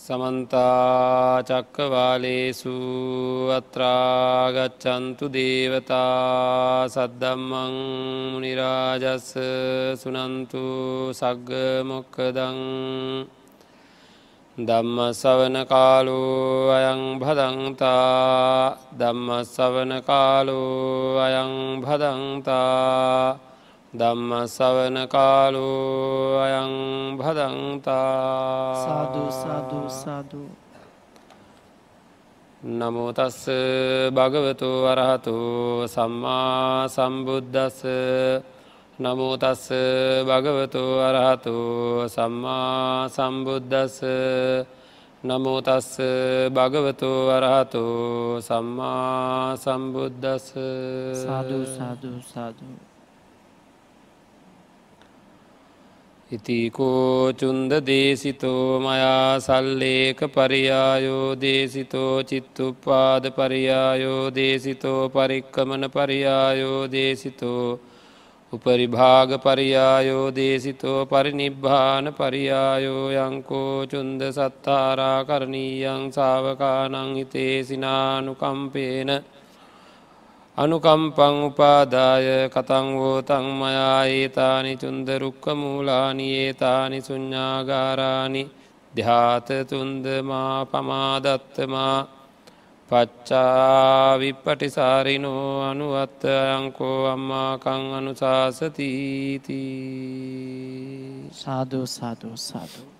සමන්තාචක්කවාලේසු අත්‍රාගච්චන්තු දේවතා සද්දම්මං නිරාජස්ස සුනන්තු සග්ග මොක්කදං දම්ම සවන කාලු අයං භදන්තා දම්ම සවන කාලු අයං භදන්තා ධම්ම සවන කාලු අයං භදන්තා සාධූ නමුතස්ස භගවතු වරහතු සම්මා සම්බුද්ධස්ස නමුතස්ස භගවතු වරහතු සම්මා සම්බුද්ධස්ස නමුතස්ස භගවතු වරහතු සම්මා සම්බුද්ධස්ස සාධූ සාධූ සාධූ ඉතිකෝ චුන්ද දේශිතෝ මයා සල්ලේක පරියායෝ දේශිතෝ චිත්තුපාද පරියායෝ දේශිතෝ පරික්කමන පරියායෝ දේශිතෝ උපරිභාග පරියායෝ දේශිතෝ පරිනිබ්භාන පරියායෝ යංකෝ චුන්ද සත්තාරා කරණීයං සාවකානං හිතේ සිනානුකම්පේන අනුකම්පං උපාදාය කතංවෝතං මයා ඒතානි චුන්ද රුක්ක මූලානිඒතානි සුඥ්ඥාගාරානි ධාතතුන්දමා පමාදත්තමා පච්චාවිප්පටිසාරිනෝ අනුවත්ත අයංකෝ අම්මාකං අනුශාසතීති සාධූ සාධූ සාධූ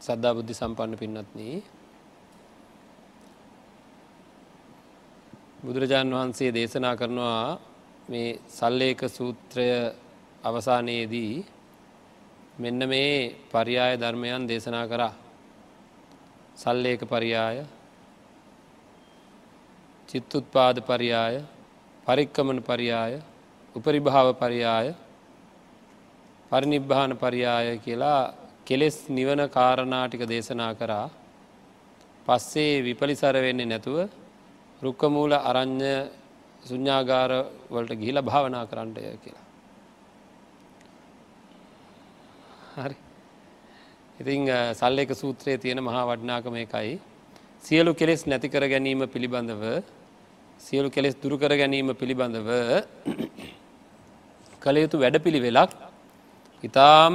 සද්ධා බුද්ධි සම්පන්න පින්නත්නී බුදුරජාණන් වහන්සේ දේශනා කරනවා මේ සල්ලේක සූත්‍රය අවසානයේදී මෙන්න මේ පරියාය ධර්මයන් දේශනා කරා. සල්ලේක පරියාය චිත්තුත්පාද පරියාය පරික්කමන පරියාය උපරිභාව පරියාය පරිනිබ්භාන පරියාය කියලා කෙලෙස් නිවන කාරණාටික දේශනා කරා. පස්සේ විපලිසර වෙන්නේ නැතුව රුක්කමූල අරං්ඥ සුඥාගාර වලට ගිහිල භාවනා කරන්නය කියලා. හරි ඉතිං සල්ලෙක සූත්‍රයේ තියෙන මහා වඩනාකම එකයි සියලු කෙලෙස් නැතිකර ගැනීම පිළිබඳව සියලු කෙලෙස් දුරුකර ගැනීම පිළිබඳව කළ යුතු වැඩ පිළිවෙලක් ඉතාම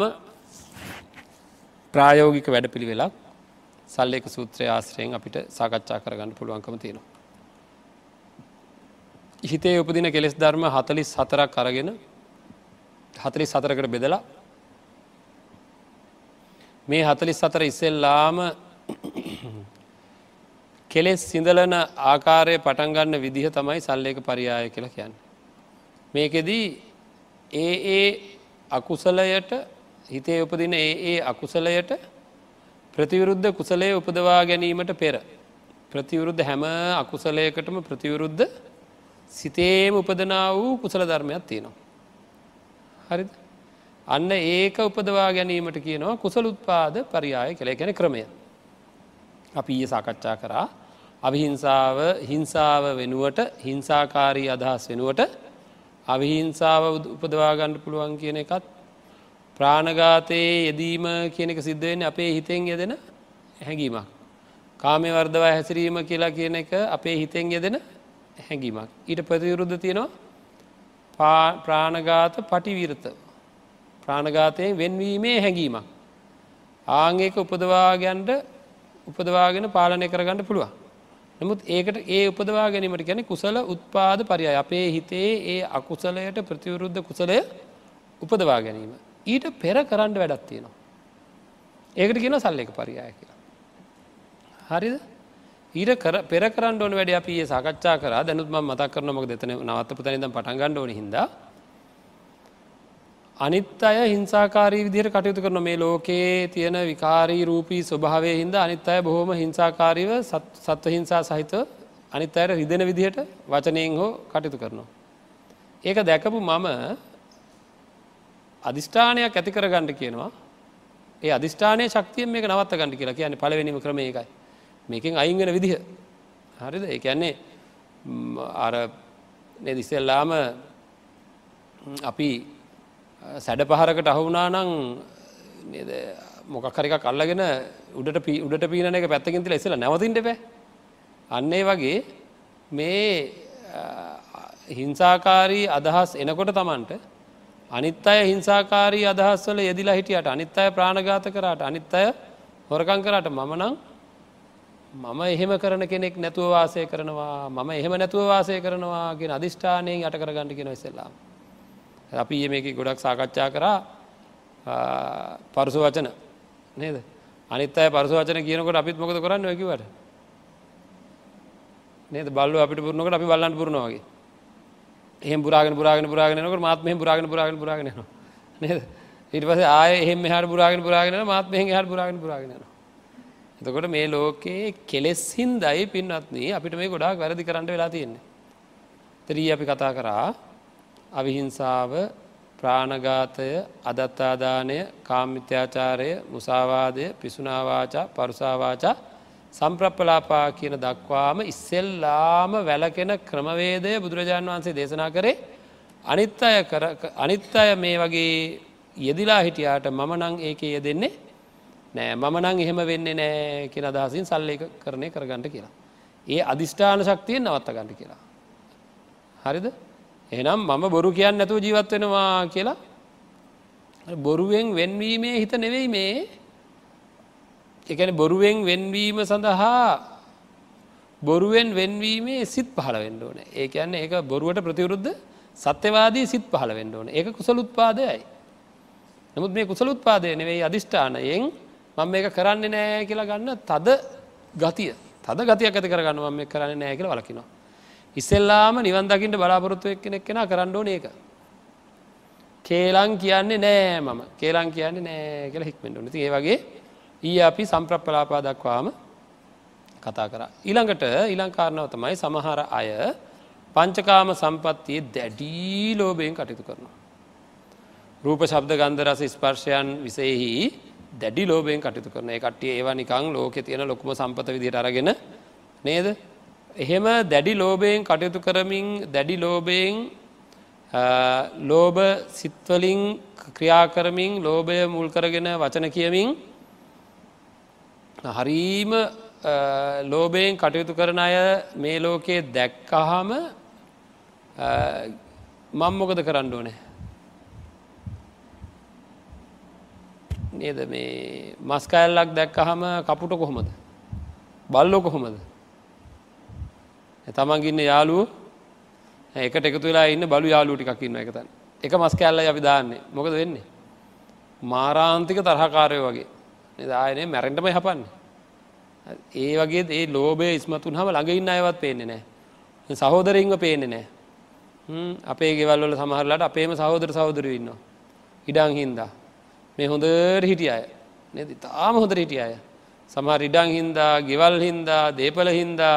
ප්‍රායෝගික වැඩ පිළිවෙලක් සල්ලෙක සූත්‍රය ආශ්‍රයෙන් අපිට සාකච්ඡා කරගන්න පුළුවන්කම තියෙනවා. හිතේ උපදින කෙලෙස් ධර්ම හතලිස් හතරක් අරගෙන හතලිස් සතරකට බෙදලා මේ හතලිස් සතර ඉස්සෙල්ලාම කෙලෙස් සිඳලන ආකාරය පටන්ගන්න විදිහ තමයි සල්ලේක පරියාය කියලා කියන්න. මේකෙදී ඒ ඒ අකුසලයට හිතේ උපදින ඒ ඒ අකුසලයට ප්‍රතිවරුද්ධ කුසලය උපදවා ගැනීමට පෙර. ප්‍රතිවරුද්ධ හැම අකුසලයකටම ප්‍රතිවරුද්ධ සිතේම උපදනා වූ කුසල ධර්මයක් තියෙනවා. හරිද අන්න ඒක උපදවා ගැනීමට කියනවා කුසල උත්පාද පරියාය කළ ගැන ක්‍රමය. අපි ඊය සාකච්ඡා කරා අවිහිංසාව හිංසාව වෙනුවට හිංසාකාරී අදහස් වෙනුවට අවිහිංසාව උපදවාගණ්ඩ පුළුවන් කියන එකත් ප්‍රාණගාතයේ යෙදීම කියන එක සිද්ධවෙන්න අපේ හිතෙන් යෙදෙන හැඟීමක්. කාමය වර්දවා හැසිරීම කියලා කියන එක අපේ හිතෙන් යෙදෙන හැඟීමක්. ඊට ප්‍රතිවරුද්ධ තියෙනවා ප්‍රාණගාත පටිවිරත ප්‍රාණගාතයෙන් වෙන්වීමේ හැඟීමක්. ආංගේක උපදවාගන්ඩ උපදවාගෙන පාලනය කරගන්න පුළුවන්. නමුත් ඒකට ඒ උපදවා ගැනීමට ගැන කුසල උත්පාද පරිය අපේ හිතේ ඒ අකුසලයට ප්‍රතිවරුද්ධ කුසලය උපදවා ගැනීම. ඊට පෙර කරන්න වැඩත් තියෙනවා. ඒකට කියන සල්ලෙක පරියාය කියලා. හරිද? ඊට පෙර කරන්න ඕන වැඩ අපේ සාකච්ඡා කර. දැනුත්ම මතක් කරන මොක දෙතන නවත්ත පුතනිද පටන්ගන්න ඕන හිද අනිත් අය හිංසාකාරී විදිහයට කටයුතු කරන මේ ලෝකයේ තියෙන විකාරී රූපී ස්වභාවය හින්ද අනිත් අය බොහොම හිංසාකාරීව සත්ව හිංසා සහිත අනිත් අයට රිදෙන විදිහට වචනයෙන් හෝ කටයුතු කරනවා. ඒක දැකපු මම අධිෂ්ඨානයක් ඇති කරගණ්ඩ කියනවා. ඒ අධිෂ්ඨානය ශක්තිය මේක නවත්ත ගණඩ කියලා කියන්නේ පලවෙනිම ක්‍රම එකයි මේකෙන් අයින් වෙන විදිහ. හරිද? ඒ කියන්නේ අර නෙදිස්සෙල්ලාම අපි සැඩ පහරකට අහුුණා නං මොකක් හරික කල්ලගෙන උඩට පී උඩට පීනන එක පැත්තකින් තිල එසල නැවතින්ට බෑ අන්නේ වගේ මේ හිංසාකාරී අදහස් එනකොට තමන්ට අනිත් අය හිංසාකාරී අදහස්වල යෙදිලා හිටියට අනිත් අය ප්‍රාණගාත කරාට අනිත් අය හොරකං කරට මම නං මම එහෙම කරන කෙනෙක් නැතුව වාසය කරනවා මම එහෙම නැතුව වාසය කරනවා ගෙන අධිෂ්ඨානයෙන් යට කරගන්නඩ කියෙන ඉස්සෙල්ලාම්. අපි ඒ මේක ගොඩක් සාකච්ඡා කරා පරුසු වචන. නේද? අනිත් අය පරුසු වචන කියනකොට අපිත් මොකද කරන්න ඔකිවට නේද? බල්ලු අපිට පුරනකට අපි බල්ලන්න පුරනවාගේ එහෙම පුරාගෙන පුරාගෙන පුරාගෙනනකට මාත්ම පුරාගෙන පුරාගෙන පුරාගෙන නේද? ඊට පස ආය එහෙම හට පුරාගෙන පුරාගෙන මාත්ම හට පුරාගෙන පුරාගෙනවා එතකොට මේ ලෝකයේ කෙලෙස් හින්දයි පින්වත්නී අපිට මේ ගොඩාක් වැරදි කරන්න වෙලා තියෙන්නේ. තරී අපි කතා කරා අවිහිංසාව ප්‍රාණඝාතය අදත්තාදානය කාමිත්‍යාචාරය මුසාවාදය පිසුනාවාචා පරුසාවාචා සම්ප්‍රප්පලාපා කියන දක්වාම ඉස්සෙල්ලාම වැලකෙන ක්‍රමවේදය බුදුරජාණන් වහන්සේ දේශනා කරේ අනිත් අය අනිත් අය මේ වගේ යෙදිලා හිටියාට මම නං ඒක යෙදෙන්නේ නෑ මම නං එහෙම වෙන්නේ නෑ කියෙන අදහසින් සල්ල එක කරණය කරගන්නට කියලා. ඒ අධිෂ්ඨාන ශක්තියෙන් නවත්ත ගන්නට කියලා. හරිද එනම් මම බොරු කියන්න නැතුව ජීවත් වෙනවා කියලා බොරුවෙන් වෙන්වීමේ හිත නෙවෙයි මේ එකන බොරුවෙන් වෙන්වීම සඳහා බොරුවෙන් වෙන්වීමේ සිත් පහළ වෙන්න ඕන ඒ කියන්නේ ඒක බොරුවට ප්‍රතිවරුද්ධ සත්‍යවාදී සිත් පහළ වෙන්න ඕන ඒක කුසල උත්පාදයයි. නමුත් මේ කුසල උත්පාදය නෙවෙයි අධිෂ්ඨානයෙන් මම මේක කරන්නේ නෑ කියලා ගන්න තද ගතිය තද ගතියක් ඇති කරගන්න මම කරන්න නෑ කියල වලකිනවා. ඉස්සෙල්ලාම නිවන් දකිට බලාපොරොත්තු එක්කෙනෙක් කෙන කරන්න ඕන ඒක. කේලං කියන්නේ නෑ මම කේලං කියන්නේ නෑ කියලා හික්මෙන්ට නති ඒ වගේ ඊ අපි සම්ප්‍රප්පලාපා දක්වාම කතා කර. ඊළඟට ඊලංකාරණව තමයි සමහර අය පංචකාම සම්පත්තියේ දැඩී ලෝබයෙන් කටයුතු කරනවා. රූප ශබ්ද ගන්ධ රස ස්පර්ශයන් විසයෙහි දැඩි ලෝබයෙන් කටයුතු කරන කට්ටිය ඒවා නිකං ලෝක තියෙන ලොකුම සම්පත විදිට අරගෙන නේද. එහෙම දැඩි ලෝබයෙන් කටයුතු කරමින් දැඩි ලෝබයෙන් ලෝභ සිත්වලින් ක්‍රියා කරමින් ලෝභය මුල් කරගෙන වචන කියමින් හරීම ලෝබයෙන් කටයුතු කරන අය මේ ලෝකයේ දැක්කහම මං මොකද කරන්න ඕනේ නේද? මේ මස්කඇල්ලක් දැක්කහම කපුට කොහොමද? බල්ලෝ කොහොමද? තමන්ගින්න යාලුව එකට එකතු වෙලා ඉන්න බලු යාලු ටිකක් ඉන්න එකතන් එක මස්කඇල්ල අපි දාන්නේ. මොකද වෙන්නේ? මාරාන්තික තරහකාරය වගේ. නිදායනය මැරෙන්ටම හපන්නේ. ඒ වගේ ඒ ලෝබය ඉස්මතුන් හම ළඟඉන්න අයවත් පේන්නේ නෑ. සහෝදරින්ව පේන්නේ නෑ. අපේ ගෙවල්ල සමහරලට අපේම සහෝදර සහෝදර ඉන්න ඉඩං හින්දා. මේ හොඳර හිටිය අය. නද? තාම හොඳර හිටිය අය. සමහර ඉඩං හින්දා ගෙවල් හින්දා දේපල හින්දා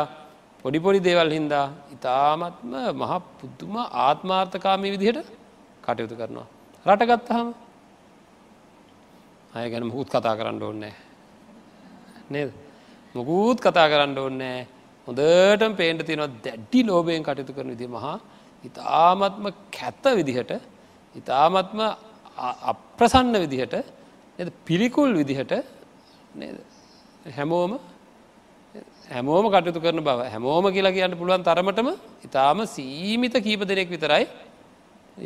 පොඩිපොඩි දේවල් හින්දා ඉතාමත්ම මහ පුද්දුම ආත්මාර්ථකාමී විදිහට කටයුතු කරනවා. රටගත්තහම අය ගැන මුකුත් කතා කරන්න ඕන්නෑ නේද? මොකුත් කතා කරන්න ඕන්නෑ හොඳට පේන්ට තියෙනවා දැඩ්ඩි ලෝබයෙන් කටයුතු කරන විදි මහා ඉතාමත්ම කැත්ත විදිහට ඉතාමත්ම අප්‍රසන්න විදිහට පිළිකුල් විදිහට හැමෝම හැමෝම කටයුතු කරන බව හැමෝම කියලා කියන්න පුළුවන් තරමටම ඉතාම සීමිත කීප දෙනෙක් විතරයි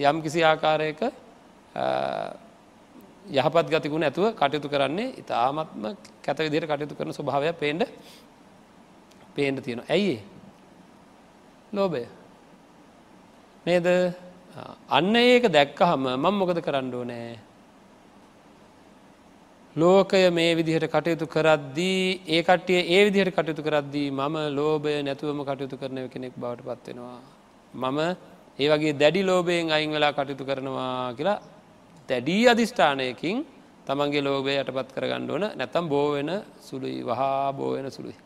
යම් කිසි ආකාරයක යහපත් ගතිකුණ ඇතුව කටයුතු කරන්නේ ඉතාමත්ම කැත විදියට කටයුතු කරන ස්වභාවය පේන්ඩ පේන්ඩ තියෙන ඇයි ලෝබය නේද? අන්න ඒක දැක්කහම මං මොකද කරන්න ඕනෑ ලෝකය මේ විදිහට කටයුතු කරද්දී ඒ කට්ටිය ඒ විදිහට කටයුතු කරද්දී මම ලෝබය නැතුවම කටයුතු කරන කෙනෙක් බවට පත්වෙනවා. මම ඒ වගේ දැඩි ලෝබයෙන් අයින් වෙලා කටයුතු කරනවා කියලා දැඩී අධිෂ්ඨානයකින් තමන්ගේ ලෝබය යටපත් කරගන්න ඕන නැතම් බෝවෙන සුළුයි වහා බෝවෙන සුළුයි.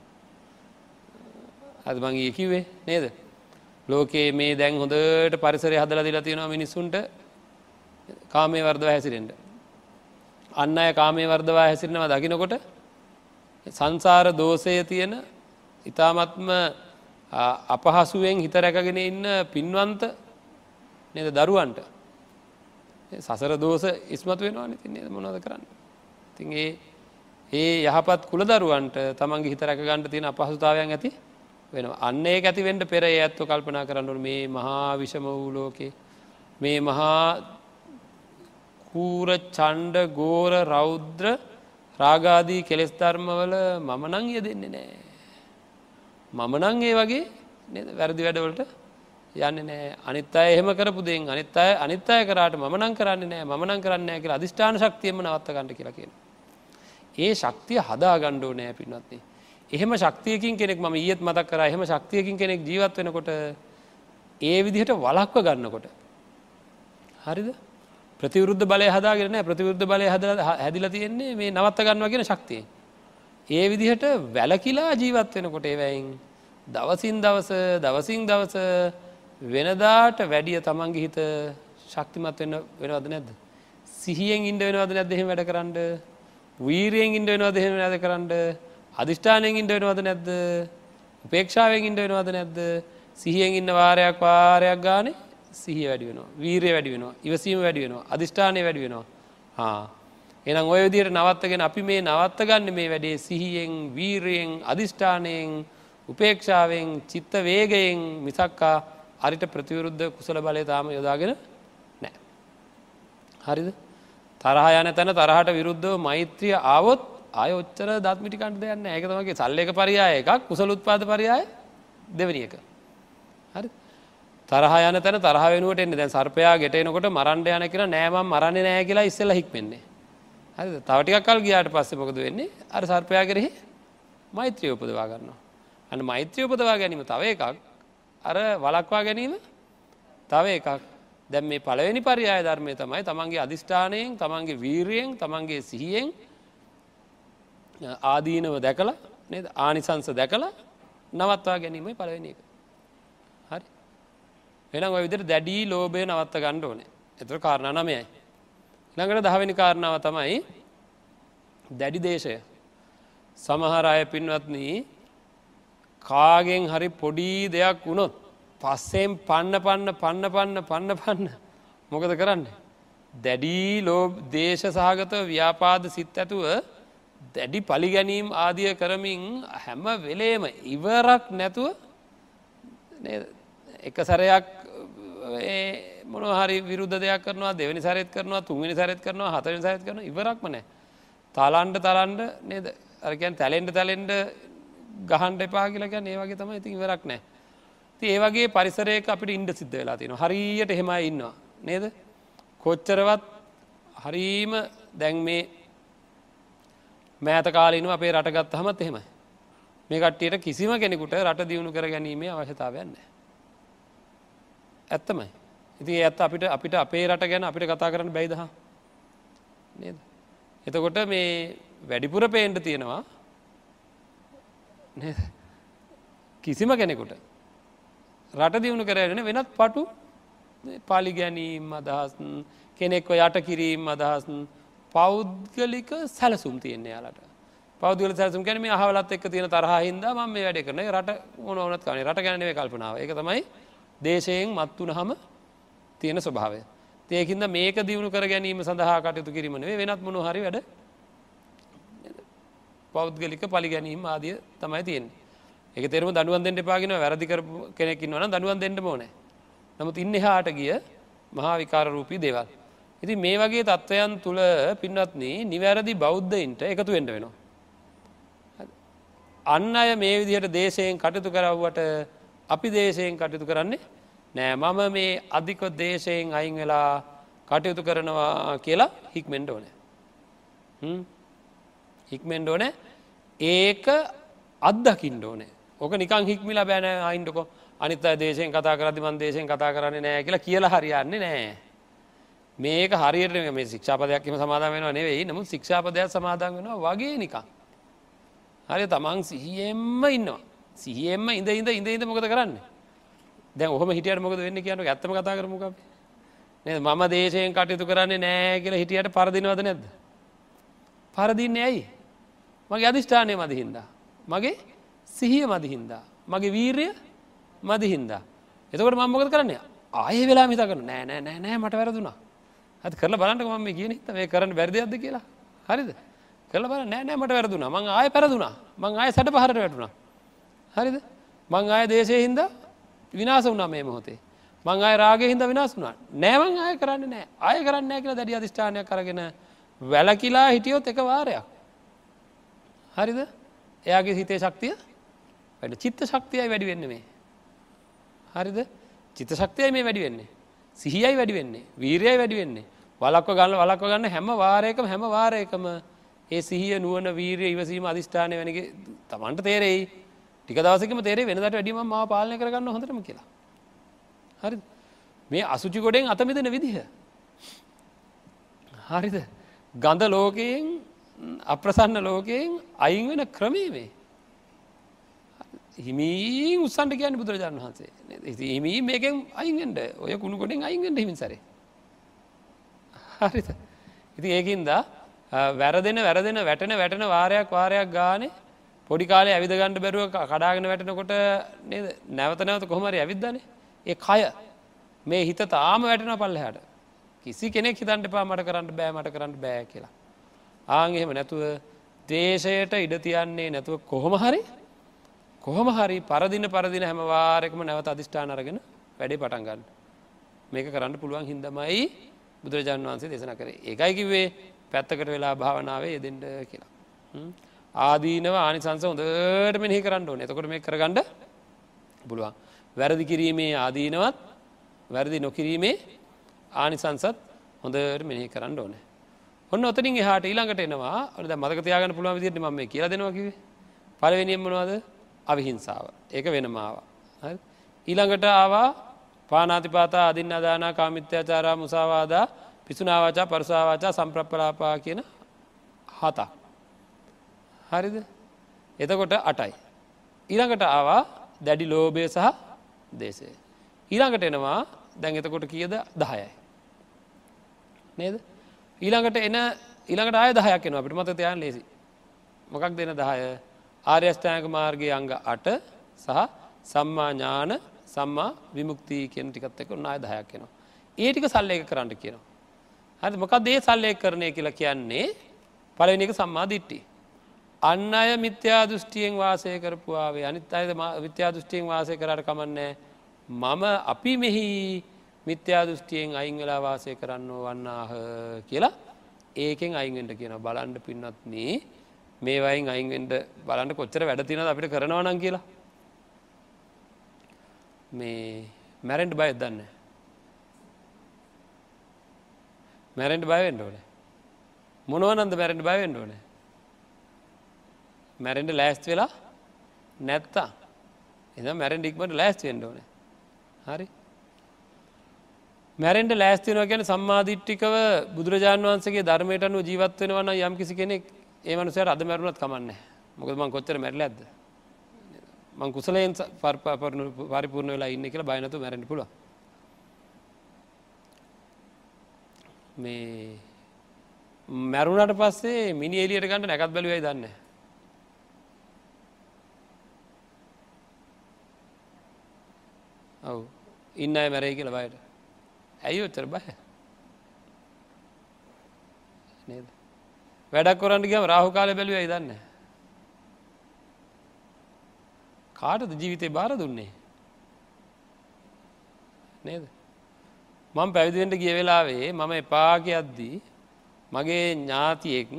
අද මංගේ කිවේ නේද. ලෝකයේ මේ දැන් හොඳට පරිසරය හදල දිලා තියෙනවා මිනිස්සුන්ට කාමය වර්දව හැසිරෙන්ට. අන්න අය කාමය වර්දවා හැසිරෙනවා දකිනකොට සංසාර දෝසය තියෙන ඉතාමත්ම අපහසුවෙන් හිත රැකගෙන ඉන්න පින්වන්ත නද දරුවන්ට සසර දෝස ඉස්මතු වෙනවා නති මොනද කරන්න. තිගේ ඒ යහපත් කුලදරුවන්ට තමන්ගේ හිත රැක ගණ්ඩ තියෙන අපහසුතාවයන් ඇති වෙන අන්නේ ඇති වෙන්ට පෙර ඒ ඇත්ව කල්පනා කරන්නු මේ මහා විෂම වූ ලෝකේ මේ මහා කූර චණ්ඩ ගෝර රෞද්‍ර රාගාදී කෙලෙස් ධර්මවල මම නං ය දෙන්නේ නෑ. මම නං ඒ වගේ වැරදි වැඩවලට යන්න නෑ අනිත් අය එහෙම කරපු දෙෙන් අනිත් අය අනිත් අය කරට ම නං කරන්න නෑ ම නං කරන්න කියලා අධිෂ්ඨාන ශක්තියම නවත්තගන්නට කියලා කියන. ඒ ශක්තිය හදා ගණ්ඩෝ නෑ පින්නත්න්නේ. එහෙම ශක්තියකින් කෙනෙක් ම ඒත් මතක් කර එහෙම ශක්තියකින් කෙනෙක් ජීවත් වෙනකොට ඒ විදිහට වලක්ව ගන්නකොට. හරිද ප්‍රතිවරුද්ධ බලය හදාගෙන ප්‍රතිවරුද්ධ බලය හද හැදිල තියෙන්නේ මේ නවත්ත ගන්නවගෙන ශක්තිය. ඒ විදිහට වැලකිලා ජීවත් වෙනකොට ඒවැයින් දවසින් දවස දවසින් දවස වෙනදාට වැඩිය තමන්ගේ හිත ශක්තිමත් වෙන්න වෙනවද නැද්ද. සිහියෙන් ඉන්ඩ වෙනවද නැද එහෙම වැඩ කරන්න වීරයෙන් ඉන්ඩ වෙනවද එහෙම නැද කරන්න අධිෂ්ඨානයෙන් ඉන්ඩ වෙනවද නැද්ද? උපේක්ෂාවෙන් ඉන්ඩ වෙනවද නැද්ද? සිහියෙන් ඉන්න වාරයක් වාරයක් ගානේ සිහිය වැඩි වෙනවා. වීරය වැඩි වෙනවා. ඉවසීම වැඩි වෙනවා. අධිෂ්ඨානය වැඩි වෙනවා. හා. එනම් ඔය විදියට නවත්තගෙන අපි මේ නවත්ත ගන්න මේ වැඩේ සිහියෙන් වීරයෙන් අධිෂ්ඨානයෙන් උපේක්ෂාවෙන් චිත්ත වේගයෙන් මිසක්කා අරිට ප්‍රතිවරුද්ධ කුසල බලය තාම යොදාගෙන නෑ. හරිද? තරහ යන තැන තරහට විරුද්ධව මෛත්‍රිය ආවොත් අය ඔච්චර දත්මිටිකන්ට දෙයන්න ඒකතමගේ සල්ලක පරියාය එකක් කුසල උත්පාද පරියාය දෙවනි එක. හරි. තරහ යන තැන තරහ වෙනුවට එන්න. දැන් සර්පයා ගෙටනකොට මරන්ඩ යන කියෙන නෑම මරණ නෑ කියලා ඉස්සෙල්ල හික්මෙන්නේ. හරි තවටිකක් කල් ගියාට පස්සෙ මොකද වෙන්නේ? අර සර්පයා කෙරෙහි මෛත්‍රිය උපදවා ගන්නවා. අන්න මෛත්‍රිය උපදවා ගැනීම තව එකක්. අර වලක්වා ගැනීම තව එකක්. දැම් මේ පළවෙනි පරියාය ධර්මය තමයි තමන්ගේ අධිෂ්ඨානයෙන් තමන්ගේ වීරියෙන් තමන්ගේ සිහියෙන් ආදීනව දැකලා නද? ආනිසංස දැකලා නවත්වා ගැනීමයි පළවෙනි එක. හරි. එනම් ඔය විදිර දැඩී ලෝබය නවත්ත ගණ්ඩ ඕනේ. එතුර කාරණ නමයයි ළඟට දහවෙනි කාරණාව තමයි දැඩි දේශය. සමහර අය පින්වත්නී කාගෙන් හරි පොඩි දෙයක් වුණොත් පස්සෙන් පන්න පන්න පන්න පන්න පන්න පන්න මොකද කරන්න. දැඩී ලෝ දේශ සහගත ව්‍යාපාද සිත් ඇතුව දැඩි පලිගැනීම් ආදිය කරමින් හැම වෙලේම ඉවරක් නැතුව එක සැරයක් මොනහරි විරුද්ධ දෙයක් කරනවා දෙවනි සරත් කරනවා තුන්වනි සරත් කරනවා හතරනි සරත් කරන ඉවරක්ම නෑ තාලාන්ඩ තලන්ඩ නේද? අරකයන් තැලෙන්ඩ තැලෙන්ඩ ගහන්ඩ එපා කියලක ඒ වගේ තම ඉතින් ඉවරක් නෑ ති ඒවගේ පරිසරයක අපිට ඉන්ඩ සිද්ධ වෙලා තියෙන හරියට හෙම ඉන්නවා. නේද? කොච්චරවත් හරීම දැන් මේ මෑත කාලීනු අපේ රටගත් හමත් එහෙමයි. මේ කට්ටියට කිසිම කෙනෙකුට රට දියුණු කර ගැනීමේ අවශ්‍යතාවයන්න ඇත්තමයි. ඉති ඇත්ත අපිට අපිට අපේ රට ගැන අපිට කතා කරන්න බැයිදහ නේද? එතකොට මේ වැඩිපුර පේන්ට තියෙනවා කිසිම කෙනෙකුට රට දියුණු කරගෙන වෙනත් පටු පාලි ගැනීම් අදහස් කෙනෙක්ව යට කිරීම් අදහස් පෞද්ගලික සැලසුම් තියන්නේ යාලට. පෞද්ගල සැසුම් කැන මේ හවලත් එක් තියෙන තරහින්ද ම මේ වැඩ කරන රට ඕනවනත් කන රට ගැනව කල්පනාව. එක තමයි දේශයෙන් මත්වන හම තියෙන ස්වභාවය. ඒකින්ද මේක දියුණු කර ගැනීම සඳහා කටයුතු කිරීමනේ වෙනත් මොනු හරි වැඩ පෞද්ගලික පලි ගැනීම ආදිය තමයි තියෙන්නේ. එක තෙරම දනුවන් දෙට පාගෙන වැරදිකර කෙනෙකින් වන දනුවන් දෙන්න ඕන. නමුත් ඉන්න හාට ගිය මහා විකාර රූපී දේවල්. ඉති මේ වගේ තත්ත්වයන් තුළ පින්නත්න නිවැරදි බෞද්ධයින්ට එකතු වෙන්ඩ වෙනවා. අන්න අය මේ විදිහට දේශයෙන් කටයුතු කරව්වට අපි දේශයෙන් කටයුතු කරන්නේ නෑ මම මේ අධික දේශයෙන් අයින් වෙලා කටයුතු කරනවා කියලා හික්මෙන්ඩ ඕනෑ. හික්මෙන්ඩ ඕනෑ ඒක අත්දකිින්ඩ ඕනේ ඕක නිකං හික්මිලා බෑන අයින්ටකො අනිත දේශයෙන් කතා කරදි මන් දේශයෙන් කතා කරන්නේ නෑ කියලා කියලා හරියන්නේ නෑ. මේක හරියට මේ ශික්ෂාපදයක්ම සමාධන් වෙනවා නෙවෙයි නමුත් ශික්ෂාපදයක් සමාධන් වෙනවා වගේ නිකං. හරි තමන් සිහියෙන්ම ඉන්නවා. සිහියෙන්ම ඉඳ ඉඳ ඉඳ ඉඳ මොකද කරන්න. දැන් ඔහම හිටියට මොකද වෙන්න කියන ඇත්තම කතා කරමුක මම දේශයෙන් කටයුතු කරන්නේ නෑ කියලා හිටියට පරදිනවද නැද්ද. පරදින්නේ ඇයි. මගේ අධිෂ්ඨානය මදහින්දා. මගේ සිහිය මදිහින්දා. මගේ වීරය මදිහින්දා. එතකට මංමොකද කරන්න ආය වෙලා මිත කරන නෑ නෑ නෑ නෑ මට වැරදුනා. ඇත් කරල බලන්නක මම කියන හිත මේ කරන්න වැරදියක්ද කියලා? හරිද. කළ බල නෑ නෑමට වැරදුන. මං ආය පැරදුනා. මං ආය සැට පහරට වැටුණා. හරිද? මං ආය දේශය හින්ද විනාස වුනා මේ මොහොතේ. මං අය රාගේ හිද විනාස් වුනා නෑමං ආය කරන්න නෑ. අය කරන්න කියලා දැඩි අධිෂ්ඨානයක් කරගෙන වැලකිලා හිටියොත් එක වාරයක්. හරිද? එයාගේ හිතේ ශක්තිය වැඩ. චිත්ත ශක්තියයි වැඩි වෙන්න මේ. හරිද? චිත ශක්තියයි මේ වැඩි වෙන්නේ. සිහියයි වැඩි වෙන්නේ වීරයයි වැඩි වෙන්නේ. වලක්ව ගන්න වලක්ව ගන්න හැම වාරයකම හැම වාරයකම ඒ සිහිය නුවන වීරය ඉවසීම අධිෂ්ඨානය වැනගේ තමන්ට තේරෙයි. ටික දවසකම තේරේ වෙනට වැඩිම මා පාලනය කරගන්න හොඳටම කියලා. හරි මේ අසුචි ගොඩෙන් අතමිදෙන විදිහ. හරිද? ගඳ ලෝකයෙන් අප්‍රසන්න ලෝකයෙන් අයින් වෙන ක්‍රමේ මේ. හිමී උත්සන්ට කියන්න බුදුරජාණන් වහන්සේ. හිමී මේකෙන් අයින්ගෙන්ට ඔය කුණු ගොඩෙන් අයින්ගෙන්ට හිමිසරේ හරිත ඉති ඒකින්ද වැරදෙන වැරදෙන වැටෙන වැටෙන වාරයක් වාරයක් ගානේ පොඩි කාලේ ඇවිදගණ්ඩ බැරුව කඩාගෙන වැටෙනකොට නේද? නැවත නැවත කොහමරි ඇවිද්දනේ. ඒ කය මේ හිත තාම වැටෙන පල්ලහට. කිසි කෙනෙක් හිතන්ට පා මට කරන්න බෑ මට කරන්න බෑ කියලා. ආං එහෙම නැතුව දේශයට ඉඩ තියන්නේ නැතුව කොහොම හරි කොහොම හරි පරදින පරදින හැම වාරෙකම නැවත අධිෂ්ඨාන අරගෙන වැඩේ පටන්ගන්න. මේක කරන්න පුළුවන් හින්දමයි බුදුරජාණන් වහන්සේ දෙසන කරේ ඒකයි කිවේ පැත්තකට වෙලා භාවනාවේ යෙදෙන්ට කියලා. ආදීනව ආනිසංස හොඳට මෙහි කරන්න ඕන එතකොට මේ කරගන්න පුළුවන්. වැරදි කිරීමේ ආදීනවත් වැරදි නොකිරීමේ ආනිසංසත් හොඳට මෙහි කරන්න ඕන. ඔන්න ඔතනින් එහට ඊළඟට එනවා ඔද මතකතියාගන්න පුළුවන් විදිට ම කියලා දෙනවාකිවේ පලවෙනියෙන් මොනවාද අවිහිංසාව ඒක වෙනමාව. ඊළඟට ආවා පානාතිපාතා අදින්න අදානා කාමිත්‍යාචාරා මුසාවාදා පිසුනාවාචා පරසාවාචා සම්ප්‍රප්පලාපා කියන හතක්. හරිද එතකොට අටයි. ඊළඟට ආවා දැඩි ලෝබය සහ දේශය. ඊළඟට එනවා දැන් එතකොට කියද දහයයි. නේද ඊළඟට එන ඊළඟට ආය දහයක් එනවා අපිට මත තියන් ලේසි. මොකක් දෙන දහය ආර්යෂ්ඨායක මාර්ගය අංග අට සහ සම්මා ඥාන සම්මා විමුක්තිය කියන ටිකත් එක නාය දහයක් එනවා. ඒ ටික සල්ලේක කරන්න කියනවා. හරි මොකක් දේ සල්ලය කරණය කියලා කියන්නේ පලවෙනි එක සම්මා දිට්ටි. අන්න අය මිත්‍යා දෘෂ්ටියෙන් වාසය කරපුවාවේ අනිත් අයද විත්‍යා දෘෂ්ටියෙන් වාසය කරට කමන්නේ මම අපි මෙහි මිත්‍යා දෘෂ්ටියෙන් අයින් වෙලා වාසය කරන්න වන්නාහ කියලා ඒකෙන් අයින්ෙන්ට කියන බලන්ඩ පින්නත්න මේ වයින් අයින්ෙන්ට බලන්ට කොච්චර වැඩ තින අපිට කරනවනම් කියලා. මේ මැරෙන්ට් බය දන්න මැරෙන්ට් බයවෙන්ඩ ඕන. මොනවනන්ද මැරෙන්ට් බයවෙන්ඩ ඕන? මැරෙන්ට ලෑස්ත් වෙලා නැත්තා එ මැරෙන් ඩික්මට ලෑස්ත් වෙන්ඩ ඕන. හරි. මැරෙන්ට ලෑස්තිනව ගැන සම්මාධිට්ටිකව බුදුරජාන් වන්සගේ ධර්මයට අනු ජීවත් වෙනවන්න යම් කිසි කෙනෙක් ඒමනුසයට අද මැරුණත් කමන්න මොකදමන් කොච්චර මැරල ඇද මං කුසලයෙන් පරපාපරන පරිපූර්ණ වෙලා ඉන්න කියලා බයනතු මැරෙන පුල මේ මැරුණට පස්සේ මිනි එලියට ගන්නට නැකත් බැලුවයි දන්න ඔව්. ඉන්න අය මැරයි කියල බයට. ඇයි ඔච්චර බය? නේද? වැඩක් කොරන්ට ගම රාහු කාල බැලුවයි දන්න? කාටද ජීවිතය බාර දුන්නේ? නේද? මං පැවිදිෙන්ට ගිය වෙලාවේ මම එපා කියද්දී මගේ ඥාතියෙක්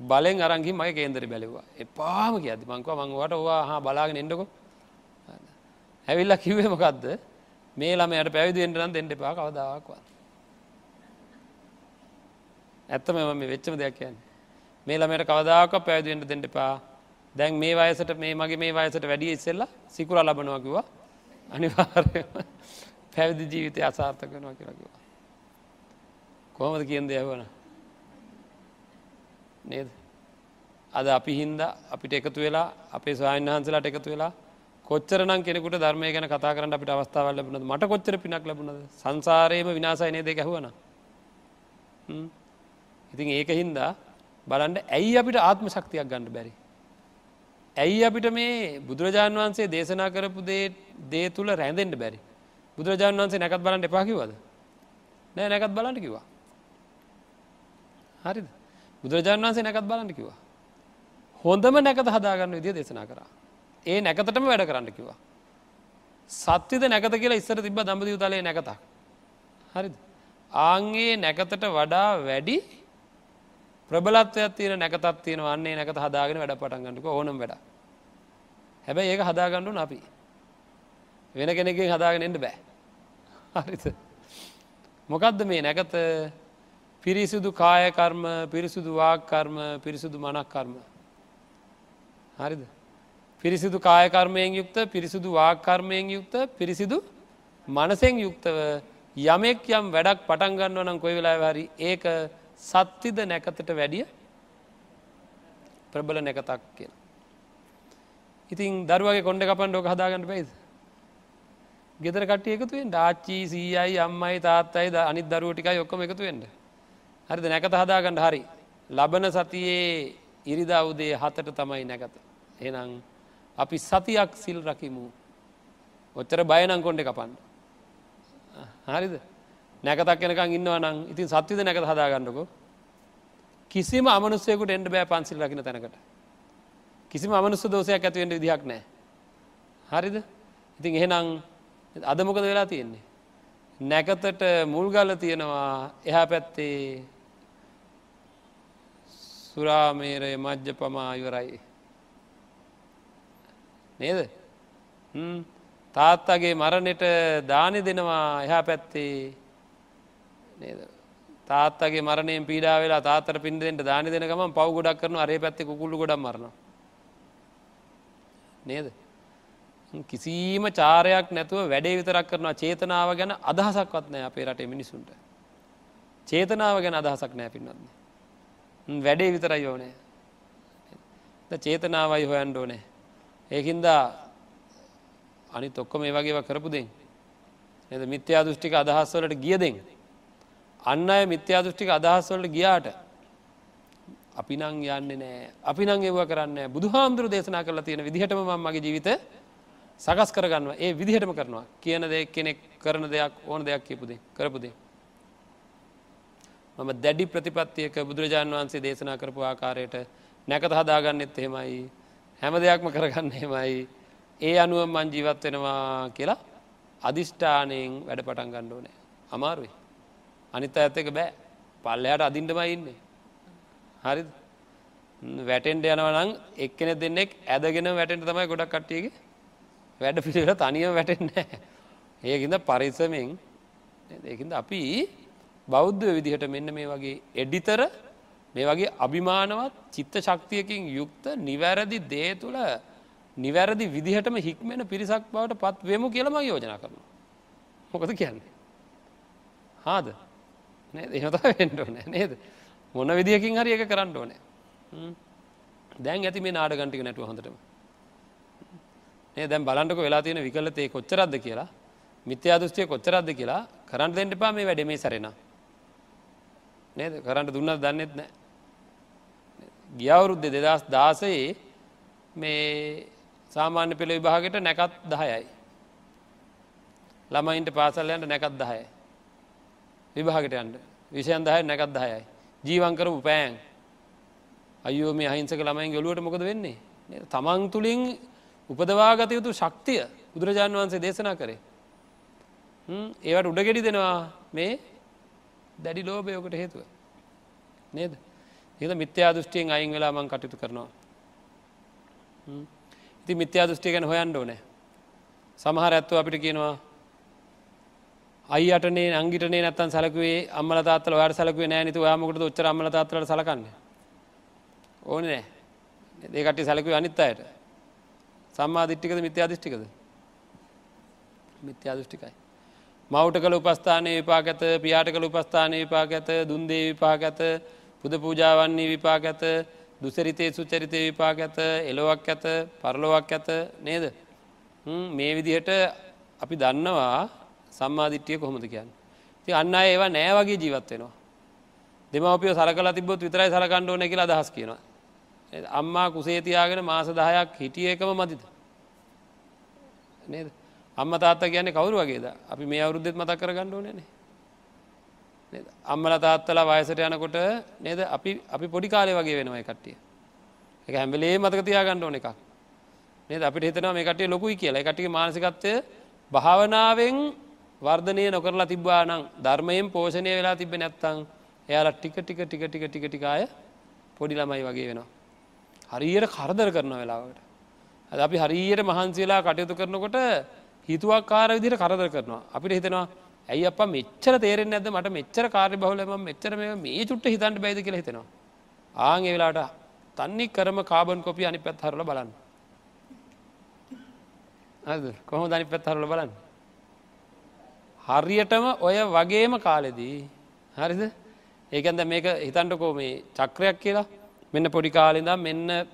බලෙන් අරංගි මගේ කේන්දර බැලවා. එපාම කියද මංකව මංවට ඔවා හා බලාගෙන එන්නකො ඇවිල්ල කිව්වේ මොකක්ද මේ ළමයට පැවිදිෙන්ට නම් දෙන්නට එපා කවදාවක්වත් ඇත්තම මේ වෙච්චම දෙයක් කියන්නේ. මේ ළමයට කවදාක පැවිදිෙන්ට දෙන්නට එපා. දැන් මේ වයසට මේ මගේ මේ වයසට වැඩිය ඉස්සෙල්ලා සිකුර ලබනවාකිවා අනිවාර්ය පැවිදි ජීවිතය අසාර්ථක වෙනවා කියලකිවා කොහමද කියන්ද යවන නේද? අද අපි හින්ද අපිට එකතු වෙලා අපේ ස්වායන් වහන්සලාට එකතු වෙලා කොච්චරනම් කෙනෙකුට ධර්මය ගැන කතා කරන්න අපිට අවස්ථාවල් ලැබුණද? මට කොච්චර පිනක් ලැබුණද? සංසාරයේම විනාසයනය දෙක ඇහුවන? ඉතින් ඒක හින්දා බලන්ට ඇයි අපිට ආත්ම ශක්තියක් ගණඩ බැරි ඇයි අපිට මේ බුදුරජාණන් වහන්සේ දේශනා කරපු දේ තුළ රැඳෙන්ට බැරි බුදුරජාණන් වන්සේ නැකත් බලන්න එපාකිවද නෑ නැකත් බලන්ට කිවා හරිද බුදුරජාණන් වන්සේ නැකත් බලන්න කිවා හොඳම නැකත හදාගන්න විදිහ දේශනා කරා. ඒ නැකතටම වැඩ කරන්න කිවා. සත්‍යද නැකත කියලා ඉස්සර තිබ දම්බදි තලේ නැකතක්. හරිද. ආන්ගේ නැකතට වඩා වැඩි ප්‍රබලත්වයක් තියෙන නැකතත් තියෙන වන්නේ නැකත හදාගෙන වැඩ පටන්ගන්නක ඕනම් වැඩ. හැබැයි ඒක හදාගණ්ඩු අපි. වෙන කෙනෙකින් හදාගෙන එන්න බෑ. හරිත. මොකක්ද මේ නැකත පිරිසිදු කායකර්ම පිරිසිදු වාකර්ම පිරිසිදු මනක්කර්ම. හරිද. පිරිසිදු කායකර්මයෙන් යුක්ත පිරිසිදු වාකර්මයෙන් යුක්ත පිරිසිදු මනසෙන් යුක්තව යමෙක් යම් වැඩක් පටන්ගන්න නම් කොයි වෙලා හරි ඒක සත්තිද නැකතට වැඩිය ප්‍රබල නැකතක් කියලා. ඉතින් දරුවගේ කොඩ කපන් ඩෝක හදාගන්න පැයිද. ගෙදර කටිය එකතුවෙන් ඩාච්චී සීයයි අම්මයි තාත්තයි අනිත් දරුවටිකයි ඔක්කොම එකතුවෙන්ට. හරිද නැකත හදාගන්න හරි. ලබන සතියේ ඉරිදා උදේ හතට තමයි නැකත. එනම් අපි සතියක් සිල් රකිමු. ඔච්චර බයනං කොන්ඩ කපන්න. හරිද නැකතක් කෙනකං ඉන්නව නම් ඉතින් සත්විද නැකත හදාගන්නකෝ. කිසිම අමනුස්සයකුට එන්ඩ බෑ පන්සිල් රකින තැනකට. කිසිම අමනුස්ස දෝසයක් ඇතිවෙන්ට විදිහක් නෑ. හරිද ඉතින් එහෙනම් අදමොකද වෙලා තියෙන්නේ. නැකතට මුල්ගල තියෙනවා එහා පැත්තේ සුරාමේරය මජ්්‍ය පමා ඉවරයි. නේද තාත්තගේ මරණට දානි දෙනවා එහා පැත්තේ නේද? තාත්තගේ මරණයෙන් පීඩා වෙලා තාතර පින්දෙන්ට දානි දෙනකම පව් ගොඩක් කරන අරේ පැත්තේ කුල්ලු ගොඩක් මරණ නේද? කිසිීම චාරයක් නැතුව වැඩේ විතරක් කරනවා. චේතනාව ගැන අදහසක්වත් නෑ අපේ රටේ මිනිසුන්ට. චේතනාව ගැන අදහසක් නෑ පින්නත්න්නේ වැඩේ විතරයි ඕනෑ. චේතනාවයි හොයන්ඩ ඕනෑ. ඒකින්දා අනි තොක්කො මේ වගේව කරපු දෙෙන්. එද මිත්‍යා දෘෂ්ටික අදහස්වලට ගියදෙන් අන්න අය මිත්‍යා දෘෂ්ටික අදහස්වලට ගියාට අපි නං යන්න නෑ. අපි නං ඒව කරන්න බුදු හාමුදුරු දේශනා කරලා තියෙන විදිහටම මගේ ජීවිත සකස් කරගන්නවා. ඒ විදිහටම කරනවා. කියන දෙ කෙනෙක් කරන දෙයක් ඕන දෙයක් කියපුදේ කරපුදේ මම දැඩි ප්‍රතිපත්තියක බුදුරජාණන් වහන්සේ දේශනා කරපු ආකාරයට නැකත හදාගන්නෙත් එහෙමයි. හැම දෙයක්ම කරගන්න හෙමයි ඒ අනුව මං ජීවත් වෙනවා කියලා අධිෂ්ඨානයෙන් වැඩ පටන් ගණ්ඩ ඕනෑ. අමාරුයි. අනිත් ඇත්තක බෑ. පල්ලයට අදින්ටම ඉන්නේ. හරි වැටෙන්ට යනවනං එක්කෙන දෙන්නෙක් ඇදගෙන වැටෙන්ට තමයි ගොඩක් කට්ටියගේ වැඩ පිළිවෙල. තනියම වැටෙන්නේ ඒකින්ද පරිසමෙන් ඒකින්ද අපි බෞද්ධ විදිහට මෙන්න මේ වගේ එඩිතර මේ වගේ අභිමානවත් චිත්ත ශක්තියකින් යුක්ත නිවැරදි දේ තුළ නිවැරදි විදිහටම හික්මෙන පිරිසක් බවට පත් වෙමු කියලම යෝජනා කරනවා. මොකද කියන්නේ. හාද? එහත වෙන්ඩ නෑ නේද? මොන විදිහකින් හරි එක කරන්න ඕනෑ. දැන් ඇති මේ නාඩගන්ටික නැටුව හොඳටම. ඒ දැන් බලන්ටක වෙලා තියෙන විකලතේ කොච්චරද්ද කියලා. මිත්‍යා දෘෂ්ටිය කොච්චරද්ද කියලා කරන්න දෙන්න එපා මේ වැඩේ මේ සරෙන නේද? කරන්න දුන්නත් දන්නෙත් නෑ. ගියවුරුද්ධ දෙදස් දාසයේ මේ සාමාන්‍ය පෙළ විභාගට නැකත් දහයයි. ළමයින්ට පාසල්ලයන්ට නැකත් දහය. විභාගට යන්ට විෂයන් දහය නැකත් දහයයි. ජීවංකරපු පෑන් අයෝ මේ අහිංසක ළමයින් ගොලුවට මොකද වෙන්නේ. තමන් තුළින් උපදවාගත යුතු ශක්තිය බුදුරජාණන් වහන්සේ දේශනා කරේ. ඒවට උඩගෙඩි දෙනවා මේ දැඩි ලෝබයෝකට හේතුව. නේද. එද මිත්‍යා දෘෂ්ටියෙන් අයින් වෙලා මං කටයුතු කරනවා. ඉති මිත්‍යා දෘෂ්ටිය ගැන හොයන්ඩ ඕනෑ සමහර ඇත්තු අපිට කියනවා අයියටනේ අංගිටනේ නැත්තන් සලකුවේ අම්මල තාත්තල වාට සලකුවේ නෑනතු යාමකට ොච්චර අම්මල තාත්තලට සලකන්න? ඕන නෑ. ඒකට සලකුව අනිත් අයට. සම්මා දිට්ටිකද මිත්‍යා දෘෂ්ටිකද මිත්‍යා දෘෂ්ටිකයි මවට කළ උපස්ථානය විපාගත පියාට කළ උපස්ථානය විපාගත දුන්දේ විපාගත පුද පූජාවන්නේ විපාක ඇත දුසරිතේ සුචරිතය විපාක ඇත එලොවක් ඇත පරලොවක් ඇත නේද? මේ විදිහට අපි දන්නවා සම්මාධිට්්‍යය කොහොමද කියන්න? ති අන්න ඒවා නෑ වගේ ජීවත් වෙනවා. දෙමවපිය සරකල තිබොත් විතරයි සලකණ්ඩ ඕන කියලා අදහස් කියනවා. අම්මා කුසේතියාගෙන මාස දහයක් හිටිය එකම මදිද? නේද? අම්ම තාත්ත කියන්නේ කවරු වගේද? අපි මේ අවුරුද්ධෙත් මතක් කර ගණ්ඩෝනනේ අම්මල තාත්තලා වයසට යනකොට නේද? අපි අපි පොඩි කාලය වගේ වෙනවා කට්ටිය. එක හැම්බලේ මතක තියාගන්න ඕන එකක්. නේද? අපිට හිතනවා මේ කටේ ලොකුයි කියලා. කටික මානසිකත්වය භාවනාවෙන් වර්ධනය නොකරලා තිබ්බා නම් ධර්මයෙන් පෝෂණය වෙලා තිබ නැත්තං එයාලා ටික ටික ටික ටික ටික ටිකාය පොඩි ළමයි වගේ වෙනවා. හරියට කරදර කරන වෙලාවට. අද අපි හරියට මහන්සේලා කටයුතු කරනකොට හිතුවක් කාර විදිර කරදර කරනවා. අපිට හිතනවා ඇයි අප මෙච්චර තේරෙන් ඇද මට මෙච්චර කාර්ය බහලම මෙච්චර මේ චුට්ට හිතන්ට බයිද කියල හිතෙනවා. ආං වෙලාට තන්නේ කරම කාබන් කොපි අනි පැත් හරල බලන්න. කොහොම දනි පැත් හරල බලන්න. හරියටම ඔය වගේම කාලෙදී. හරිද? ඒකන්ද මේක හිතන්ටකෝ මේ චක්‍රයක් කියලා. මෙන්න පොඩි කාලෙදම් මෙන්න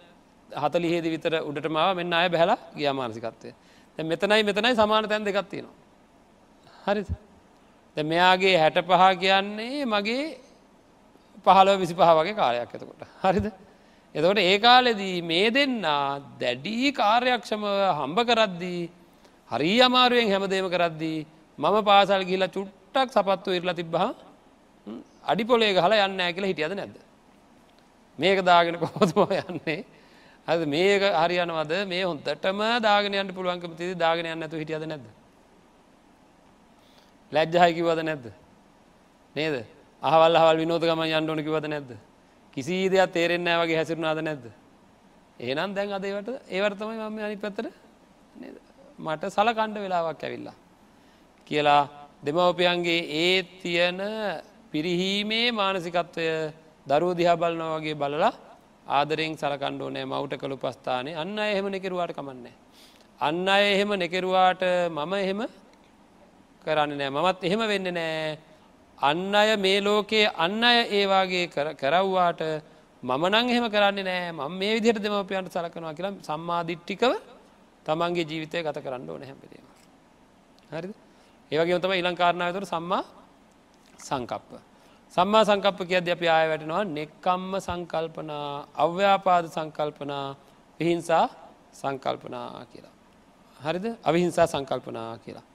හතලිහෙදි විතර උඩට මාව මෙන්න අය බැහලා ගිය මානසිකත්වය. මෙතනයි මෙතනයි සමාන තැන් දෙකත්තිනවා හරිද? මෙයාගේ හැට පහ කියන්නේ මගේ පහලව විසි පහ වගේ කාලයක් එතකොට. හරිද? එතකොට ඒ කාලෙදී මේ දෙන්න දැඩී කාර්යක්ෂම හම්බ කරද්දී හරි අමාරුවෙන් හැමදේම කරද්දී මම පාසල් ගිහිලා චුට්ටක් සපත්තු ඉරලා තිබ්බහ අඩිපොලේ ගහලා යන්න කියලා හිටියද නැද්ද? මේක දාගෙන කොහොතම යන්නේ? හද මේක හරියනවද? මේ හොන්තටම දාගනයන්ට පුළුවන්කම තිදි දාගෙන යන්න ඇතු හිටියද නැද්ද? ලැජ්ජහයිකිවද නැද්ද? නේද? අහවල් හවල් විනෝද ගම යන්ඩෝන කිවද නැද්ද? කිසි දෙයක් තේරෙන්න වගේ හැසිරුණාද නැද්ද? ඒනම් දැන් අදේවට ඒවර්තමයි මම අනි පැතර මට සල කණ්ඩ වෙලාවක් ඇවිල්ලා. කියලා දෙමවපියන්ගේ ඒ තියෙන පිරිහීමේ මානසිකත්වය දරුව දිහා බලන වගේ බලලා ආදරෙන් සලකණ්ඩෝ නෑ මවුට කළු පස්ථානය අන්න එහෙම නෙකරුවාට කමන්නේ. අන්න අය එහෙම නෙකරුවාට මම එහෙම කරන්න නෑ මමත් එහෙම වෙන්න නෑ අන්න අය මේ ලෝකයේ අන්න අය ඒවාගේ කරව්වාට මම නං එහෙම කරන්න නෑ ම මේ විදිහට දෙමපියන්ට සලකනවා කියලා සම්මාධිට්ටිකව තමන්ගේ ජීවිතය ගත කරන්න ඕන හැපදීම. හරිද? ඒවගේ තම ඉලංකාරණයතුර සම්මා සංකප්ප. සම්මා සංකප්ප කියද අපි ආය වැටෙනවා නෙක්කම්ම සංකල්පනා අව්‍යාපාද සංකල්පනා විහිංසා සංකල්පනා කියලා. හරිද අවිහිංසා සංකල්පනා කියලා.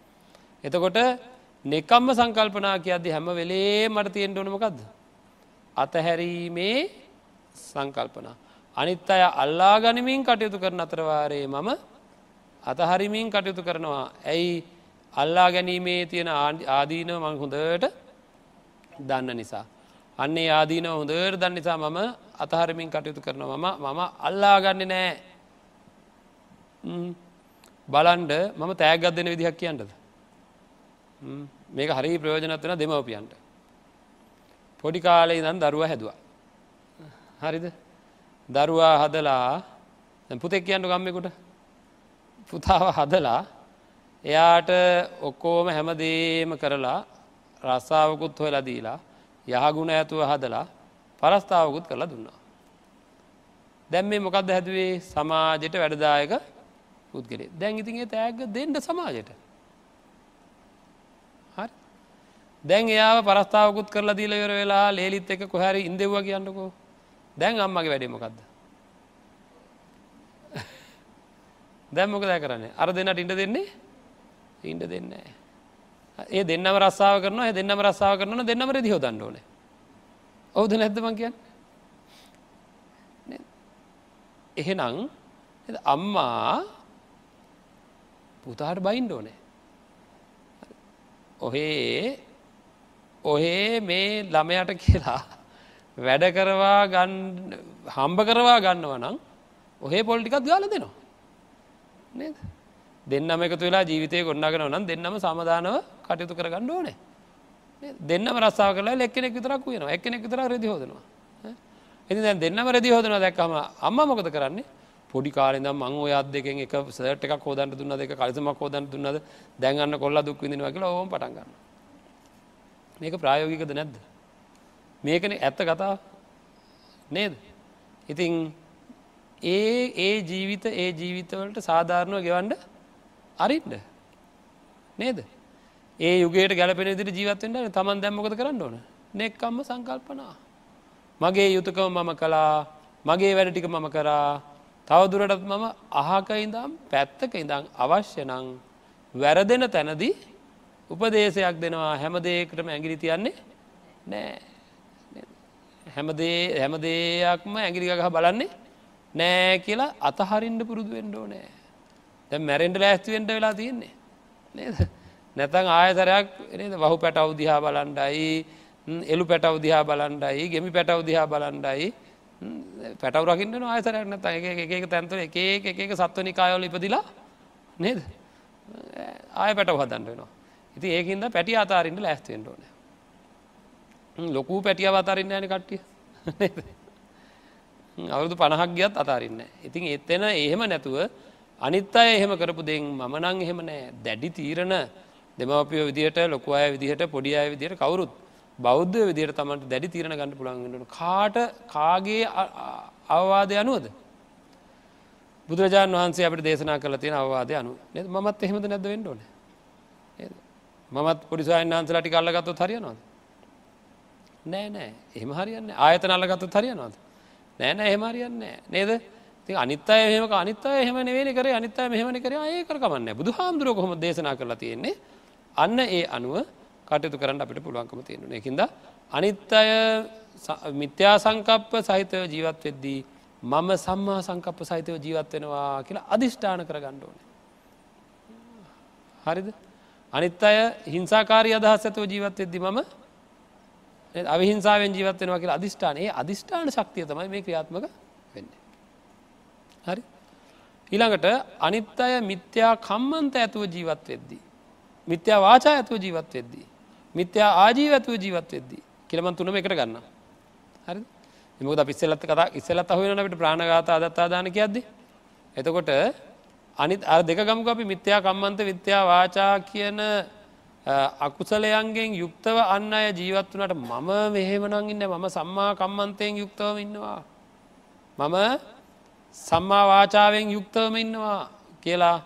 එතකොට නෙකම්ම සංකල්පනා කියද්දි හැම වෙලේ මට තියෙන්ට ඕනමකක්ද. අතහැරීමේ සංකල්පනා. අනිත් අය අල්ලා ගනිමින් කටයුතු කරන අතරවාරයේ මම අතහරිමින් කටයුතු කරනවා. ඇයි අල්ලා ගැනීමේ තියෙන ආදීනව මං හොඳට දන්න නිසා. අන්නේ ආදීන හොඳර දන්න නිසා මම අතහරමින් කටයුතු කරනවා. මම මම අල්ලාගන්න නෑ. බලන්ඩ මම තෑගත් දෙන විදිහක් කියන්නද? මේක හරි ප්‍රයෝජනත් වෙන දෙමවපියන්ට. පොඩි කාලේ දන් දරුව හැදවා. හරිද? දරුවා හදලා පුතෙක් කියන්න ගම්මෙකුට? පුතාව හදලා එයාට ඔක්කෝම හැමදේම කරලා රස්සාාවකුත් හොයලා දීලා යහගුණ ඇතුව හදලා පරස්ථාවකුත් කරලා දුන්නා. දැම් මේ මොකක්ද හැදුවේ සමාජයට වැඩදායක පුද්ගලේ දැන් ඉතින්ගේ තෑග දෙන්ඩ සමාජයට. හරි දැන් එයාව පරස්ථාවකුත් කරලා දීල යර වෙලා ලේලිත් එක කොහැරි ඉන්දෙව්ව කියන්නකෝ දැන් අම්මගේ වැඩීමකක්ද. දැම්මොක දැ කරන්නේ අර දෙන්නට ඉට දෙන්නේ ඉන්ට දෙන්නේ. ඒ දෙන්නම රස්සාාව කරන දෙන්නම රස්සාාව කරන දෙන්නම රදි හොදන්න ඕන. ඔවුද නැද්දමන් කියන්න? එහෙනම් අම්මා පුතාට බයින්ඩ ඕනේ. ඔහේ ඔහේ මේ ළමයට කියලා වැඩ කරවා ගන්න හම්බ කරවා ගන්නව නම් ඔහේ පොල්ටිකත් ගාල දෙනවා. නේද? දෙන්නම එකතු වෙලා ජීවිතය ගොන්නගෙන නම් දෙන්නම සමධානව කටයුතු කරගන්න ඕනේ. දෙන්නම රස්සාාව කලා එක්කෙනෙක් විතරක් වෙන එක්කෙනෙක් විතර රදි හෝදනවා. එති දැන් දෙන්නම රදි හෝදන දැක්කම අම්ම මොකද කරන්නේ? පොඩි කාලෙද මං ඔය අත් දෙකෙන් එක සට එකක් හෝදන්ට දුන්න දෙක කලිසමක් හෝදන්න දුන්නද? දැන්ගන්න කොල්ල දුක් විදිනවා කියලා ඕම පටන්ගන්න මේක ප්‍රායෝගිකද නැද්ද? මේකන ඇත්ත කතා නේද? ඉතින් ඒ ඒ ජීවිත ඒ ජීවිතවලට සාධාරණව ගෙවන්ඩ අරින්ඩ නේද? ඒ යුගේට ගැලපෙන දිරි ජීවත්තෙන්ට තමන් දැම්මකද කරන්න ඕන? නෙක්කම්ම සංකල්පනා. මගේ යුතුකම මම කලා මගේ වැඩ ටික මම කරා. තවදුරටත් මම අහක ඉඳම් පැත්තක ඉඳං අවශ්‍ය නං වැරදෙන තැනදී උපදේශයක් දෙනවා. හැමදේකටම ඇගිලි තියන්නේ නෑ. හැමදේ හැමදේයක්ම ඇගිරිගහ බලන්නේ නෑ කියලා අතහරින්ට පුරුදු වෙන්ඩෝ නෑ දැ මැරෙන්ට ලෑස්තිවෙන්ට වෙලා තියෙන්නේ. නේද? නැතන් ආයතරයක් නේද? වහු පැටව් දිහා බලන්ඩයි එලු පැටව් දිහා බලන්ඩයි ගෙමි පැටව් දිහා බලන්ඩයි පැටව රකින්න ආයතරයක් නැත එක තැන්තුර එක එක සත්වනි කායවල ඉපදිලා නේද? ආය පැටව හදන්න වෙනවා. ඉති ඒකින්ද පැටි අතාරින්ට ලෑස්තිෙන්ට ඕන. ලොකූ පැටිය අතාරන්න යන කට්ටිය. අවුදු පණහක් ගියත් අතාරන්න ඉතින් එත්තෙන එහෙම නැතුව අනිත් අය එහෙම කරපු දෙෙන් මම නං එහෙම නෑ. දැඩි තීරණ දෙමවපියෝ විදිහට ලොකු අය විදිහට පොඩි අය විදිහට කවරුත් බෞද්ධ විදිහට තමන්ට දැඩි තීරණ ගන්න පුළන්ගට කාට කාගේ අවවාදය අනුවද? බුදුරජාණන් වහන්සේ අපට දේශනා කළ තියෙන අවවාදය අනු මත් එහෙමද නැද? වෙන්ඩෝන මමත් පොඩිසායන් වහන්සලටි කල්ලගත්තු හරියනවාද? නෑ නෑ. එහෙම හරියන්න ආයතන අල්ලගත්තු හරියනවාද? නෑනෑ එහෙම හරියන්න නේද? ති අනිත්තය එහෙම අනිත්තය එහෙම නෙවේ කර අනිත්තය මෙහමන කර. ඒ කරකමන්න බුදු හාමුදුරුව කොහොම දේශනා කරලා තියෙන්නේ? අන්න ඒ අනුව කටයුතු කරන්න අපිට පුළුවන්කම තියෙනවා එකද අනිත්තය මිත්‍යා සංකප්ප සහිතව ජීවත් වෙද්දී මම සම්මා සංකප්ප සහිතව ජීවත් වෙනවා කියලා අධිෂ්ඨාන කර ගණ්ඩෝන හරිද? අනිත් අය හිංසාකාරී අදහස් ඇතුව ජීවත් වෙද්දි මම අවිහිංසාවෙන් ජීවත් වෙනවා කියලා අධිෂ්ඨානයේ අධිෂ්ඨාන ශක්තිය තමයි මේ ක්‍රියාත්මක වෙන්නේ හරි? ඊළඟට අනිත් අය මිත්‍යා කම්මන්ත ඇතුව ජීවත් වෙද්දී මිත්‍යා වාචා ඇතුව ජීවත් වෙද්දී මිත්‍යා ආජීව ඇතුව ජීවත් වෙද්දී කියලමන් තුනම එකට ගන්න හරි එමකද පිස්සෙල්ලත් කතා ඉස්සලත් අහුවනට ප්‍රාණගත අදත්තාදානක ඇද්ද එතකොට අනිත් අර දෙක ගමක අපි මිත්‍යා කම්මන්ත විත්‍යා වාචා කියන අකුසලයන්ගෙන් යුක්තව අන්න අය ජීවත් වනට මම මෙහෙමනං ඉන්න මම සම්මා කම්මන්තයෙන් යුක්තවම ඉන්නවා. මම සම්මා වාචාවෙන් යුක්තවම ඉන්නවා කියලා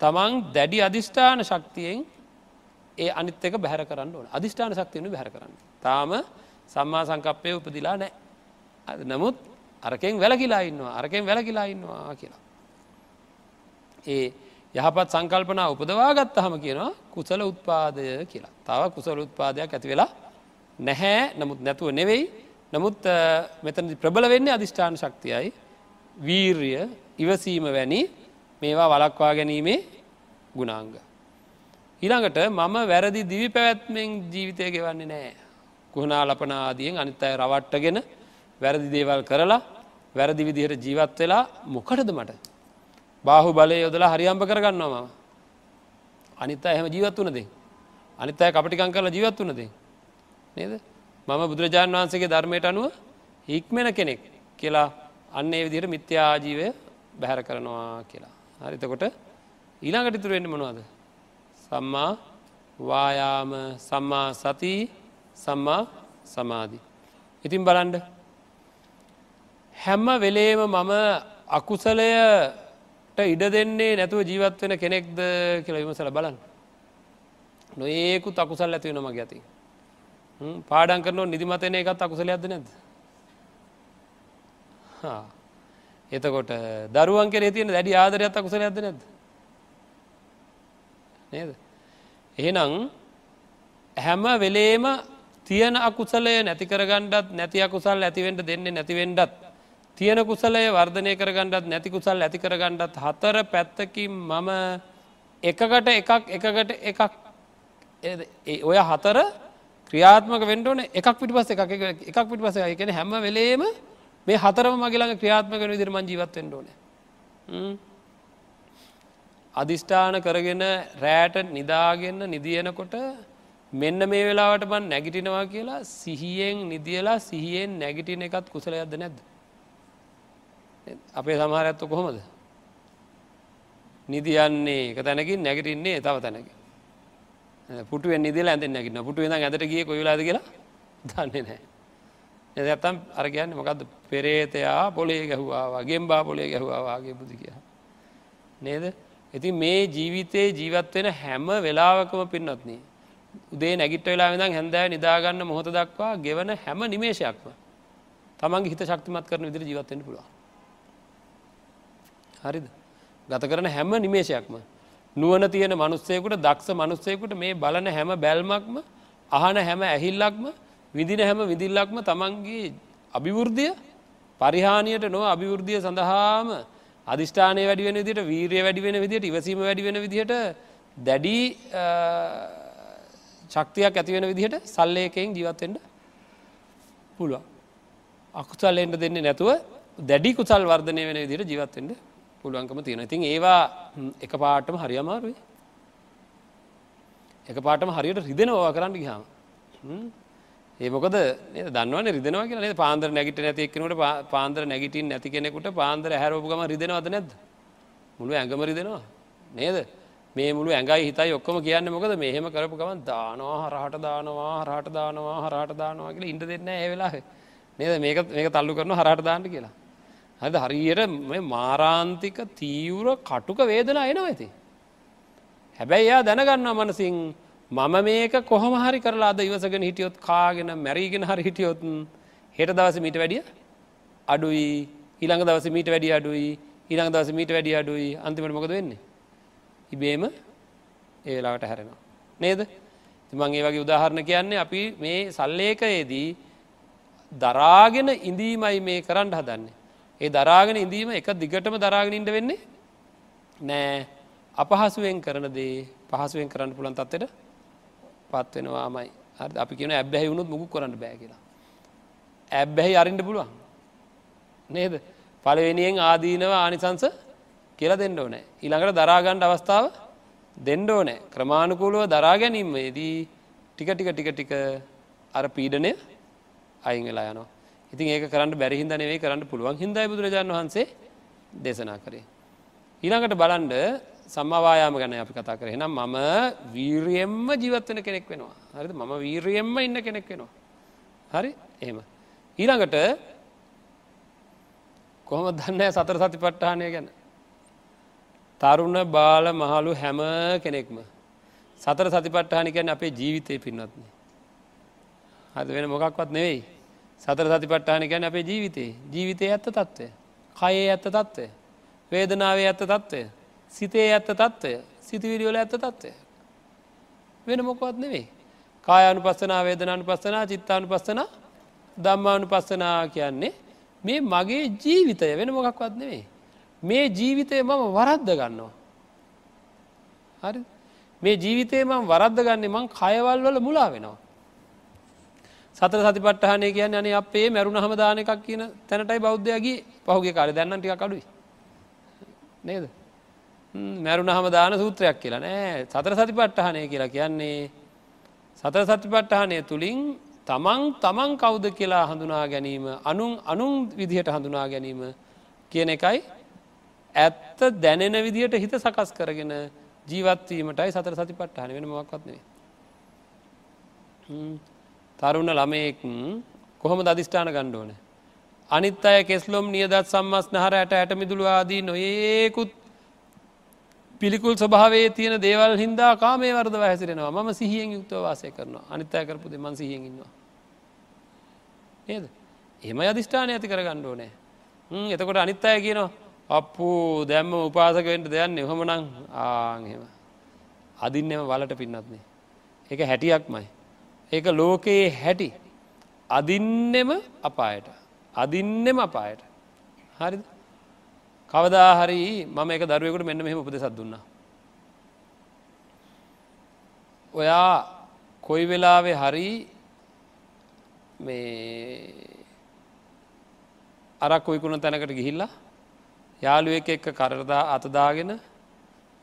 තමන් දැඩි අධිෂ්ඨාන ශක්තියෙන් ඒ අනිත් එක බැහර කරන්න ඕන. අධිෂ්ඨාන ශක්තියනු බැහර කරන්න. තාම සම්මා සංකප්පය උපදිලා නෑ නමුත් අරකෙන් වැලකිලා ඉන්නවා අරකෙන් වැලකිලා ඉන්නවා කියලා. ඒ යහපත් සංකල්පනා උපදවාගත්ත හම කියනවා කුසල උත්පාදය කියලා. තව කුසල උත්පාදයක් ඇති වෙලා නැහැ. නමුත් නැතුව නෙවෙයි. නමුත් මෙතන ප්‍රබල වෙන්නේ අධිෂ්ඨාන ශක්තියයි. වීර්ය ඉවසීම වැනි මේවා වලක්වා ගැනීමේ ගුණාංග. ඊළඟට මම වැරදි දිවි පැවැත්මෙන් ජීවිතය ගෙවන්නේ නෑ. කුහනා ලපනාදියෙන් අනිත් අය රවට්ටගෙන වැරදි දේවල් කරලා වැරදි විදිහට ජීවත් වෙලා මොකටද මට. බාහු බලය යොදලා හරියම්ප කරගන්නවා මම. අනිත් එහෙම ජීවත් වනදේ. අනිත් අය කපටිකං කරලා ජීවත් වනදේ. නේද. මම බුදුරජාණන් වහන්සේගේ ධර්මයට අනුව හික්මෙන කෙනෙක් කියලා අන්න ඒ විදිහට මිත්‍යාජීවය බැහැර කරනවා කියලා. හරිතකොට ඊළඟට ඉතුරුවෙන්න මොනවාද. සම්මා වායාම සම්මා සති සම්මා සමාධි. ඉතින් බලන්ඩ හැම්ම වෙලේම මම අකුසලයට ඉඩ දෙන්නේ නැතුව ජීවත් වෙන කෙනෙක්ද කියලා විමසල බලන්න. නොඒකුත් අකුසල් ඇතිවෙන මග ඇති. පාඩන් කරනව නිදිමතන එකත් අකුසලයක්ද නැද. එතකොට දරුවන් කෙරේ තියෙන දැඩි ආදරයත් අකුසලයක්ද නැද. නේද. එහෙනම් හැම වෙලේම තියෙන අකුසලය නැති කරගණ්ඩත් නැති අකුසල් ඇතිවෙන්ට දෙන්නේ නැතිවෙන්ඩත් තියෙන කුසලය වර්ධනය කරගණ්ඩත් නැති කුසල් ඇති කරගණ්ඩත් හතර පැත්තකින් මම එකකට එකක් එකකට එකක්. ඔය හතර ක්‍රියාත්මක වෙන්ඩෝන එකක් පිටි පස එකක් එකක්. පිටි පස එකන හැම වෙලේම මේ හතරම මගේළඟ ක්‍රියාත්මක විදිරම ජීවත් වෙන්ඩෝන අධිෂ්ඨාන කරගෙන රෑට නිදාගන්න නිදියනකොට මෙන්න මේ වෙලාවට බන් නැගිටිනවා කියලා සිහියෙන් නිදියලා සිහියෙන් නැගිටින එකත් කුසලයක්ද නැද්ද. අපේ සමහර ඇත්තු කොහොමද. නිදියන්නේ එක තැනකින් නැගටින්නේ තව තැනක. පුටුව නිදිල ඇඳ නැගින්න පුටුව ඇදට ගිය කොයිලාද කියලා දන්නේ නෑ. එදත්තම් අරගයන්න මොකක්ද පෙරේතයා පොලේ ගැහුවා ගෙම්බා පොලේ ගැහවාගේ බුදි කිය. නේද. ඉති මේ ජීවිතයේ ජීවත් වෙන හැම වෙලාවකම පින්නත්න්නේ. උදේ නැගිට වෙලා දම් හැඳෑ නිදාගන්න මොහොත දක්වා ගෙවන හැම නිමේශයක්ම තමන්ගේ හිත ශක්තිමත් කරන විදිර ජීවත්වෙන්න පුළුව හරිද ගත කරන හැම නිමේශයක්ම නුවන තියෙන මනුස්සයකුට දක්ෂ මනුස්සයකුට මේ බලන හැම බැල්මක්ම අහන හැම ඇහිල්ලක්ම විදින හැම විදිල්ලක්ම තමන්ගේ අභිවෘද්ධිය පරිහානියට නො අභිවෘද්ධිය සඳහාම අධිෂ්ඨානය වැඩි වෙන විදිට වීරය වැඩි වෙන විදිට ඉවසීම වැඩි වෙන විදිහට දැඩි ශක්තියක් ඇතිවෙන විදිහට සල්ලයකෙන් ජීවත්වෙන්ට පුළුවන්. අකුසල්ලෙන්ට දෙන්නේ නැතුව දැඩි කුසල් වර්ධනය වෙන විදිට ජීවත්වෙන්ට පුළුවන්කම තියෙන ඉතින් ඒවා එක පාටම හරි අමාරුවේ එක පාටම හරියට රිදෙනවා කරන්න ගිහාම ඒමොකද දන්නවන රිදනවා කියල පාන්දර නැගිට නැති එක්කනට පාන්දර නැගිටින් නැති කෙනෙකුට පාන්දර හැරෝපුගම රිදෙනවද නැද මුළු ඇඟම රිදෙනවා නේද? මේ මුළු ඇඟයි හිතයි ඔක්කොම කියන්න මොකද? මෙහෙම කරපු ගමන් දානවා හරහට දානවා හරහට දානවා හරහට දානවා කියලා ඉඩ දෙන්න ඒ වෙලා නේද? මේක මේක තල්ලු කරන හරට දාන්න කියලා. හද හරියට මාරාන්තික තීවර කටුක වේදනා එනවා ඇති හැබැයි එයා දැනගන්න මනසින් මම මේක කොහොම හරි කරලාද ඉවසගෙන හිටියොත් කාගෙන මැරීගෙන හරි හිටියොත් හෙට දවස මීට වැඩිය? අඩුයි. ඊළඟ දවස මීට වැඩි අඩුයි. ඊළඟ දවස මීට වැඩි අඩුයි. අන්තිමට මොකද වෙන්නේ? ඉබේම ඒ වෙලාවට හැරෙනවා. නේද? මං ඒ වගේ උදාහරණ කියන්නේ අපි මේ සල්ලේකයේදී දරාගෙන ඉඳීමයි මේ කරන්න හදන්නේ. ඒ දරාගෙන ඉඳීම එක දිගටම දරාගෙන ඉඩ වෙන්නේ? නෑ. අපහසුවෙන් කරන දේ පහසුවෙන් කරන්න පුළන් තත්වට පත්වෙනවාමයි හරි අපි කියන ඇබ්බැහි වුණුත් මුකු කරන්න බෑ කියලා. ඇබ්බැහි අරින්ට පුළුවන්. නේද? පලවෙනියෙන් ආදීනව ආනිසංස කියලා දෙන්න ඕනෑ. ඊළඟට දරාගණ්ඩ අවස්ථාව දෙන්න ඕනෑ. ක්‍රමාණුකූලුව දරා ගැනීමේදී ටික ටික ටික ටික අර පීඩනය අයිංගලා යනවා. ඉතින් ඒක කරන්න බැරිහින්ද නෙවේ කරන්න පුළුවන් හිදයි බුදුරජාණන් වහන්සේ දේශනා කරේ. ඊළඟට බලන්ඩ සම්මවායාම ගැන අපි කතා කර. එනම් මම වීරියෙන්ම ජීවත්වන කෙනෙක් වෙනවා. හරි මම වීරියෙන්ම ඉන්න කෙනෙක් වෙනවා. හරි? එහෙම. ඊළඟට කොහොම දන්න සතර සති පට්ටානය ගැන? තරුණ බාල මහලු හැම කෙනෙක්ම සතර සතිපට්ටානිකැන් අපේ ජීවිතය පින්වත්න. හද වෙන මොකක්වත් නෙවෙයි. සතර සතිපට්ටානිකැන් අපේ ජීවිතේ. ජීවිතය ඇත්ත තත්ත්වය කයේ ඇත්ත තත්ත්වය වේදනාවේ ඇත්ත තත්ත්වය සිතේ ඇත්ත තත්ත්වය සිතිවිරිවල ඇත්ත තත්ත්වය වෙන මොකවත් නෙවෙයි. කායනු පස්සනා වේදනානු පස්සනා චිත්තානු පස්සන දම්මානු පස්සනා කියන්නේ මේ මගේ ජීවිතය. වෙන මොකක්වත් නෙවෙයි. මේ ජීවිතය මම වරද්ද ගන්නවා. හරි? මේ ජීවිතය මම වරද්ද ගන්නේ මං කයවල් වල මුලා වෙනවා. සතර සතිපට්ටහනය කියන්න අනේ අපේ මැරුණ හමදාන එකක් කියන තැනටයි බෞද්ධයගේ පහුගේ කාල දැන්න ටික කඩුයි නේද? මැරුණ හමදාන සූත්‍රයක් කියලා. නෑ සතර සතිපට්ටහනය කියලා කියන්නේ. සතර සතිපට්ටහනය තුළින් තමන් තමන් කවුද කියලා හඳුනා ගැනීම අනුන් අනුන් විදිහට හඳුනා ගැනීම කියන එකයි ඇත්ත දැනෙන විදිහට හිත සකස් කරගෙන ජීවත්වීමටයි සතර සති පට්ටහන වෙන මොක්වත්නේ තරුණ ළමයෙක් කොහොම දධිෂ්ඨාන ගණ්ඩෝන අනිත් අය කෙස්ලොම් නියදත් සම්මස් නහර ඇට ඇට මිදුළු ආදී නොඒකුත් පිළිකුල් ස්වභාවේ තියෙන දේවල් හින්දා කාමේ වර්ද හැසිරෙනවා. ම සිහියෙන් යුක්තව වාසය කරනවා. අනිත්තය කරපුද මන් සිහියෙන් ඉන්නවා. නේද? එම අධිෂ්ඨානය ඇති කර ගණ්ඩෝ නෑ එතකොට අනිත් අය කියනවා අපපු දැම්ම උපාසකවෙන්ට දෙයන්න එහොමනං ආහෙම අදින්නෙම වලට පින්නත්නේ එක හැටියක්මයි. ඒක ලෝකයේ හැටි. අදින්නෙම අපායට. අදින්නෙම අපායට. හරිද? කවදා හරි මම එක දරුවෙකුට මෙන්න මෙහෙම උපදෙසක් දුන්න. ඔයා කොයි වෙලාවෙ හරි මේ අරක් කොයිකුණ තැනකට ගිහිල්ලා යාළුවෙක් එක්ක කරදා අතදාගෙන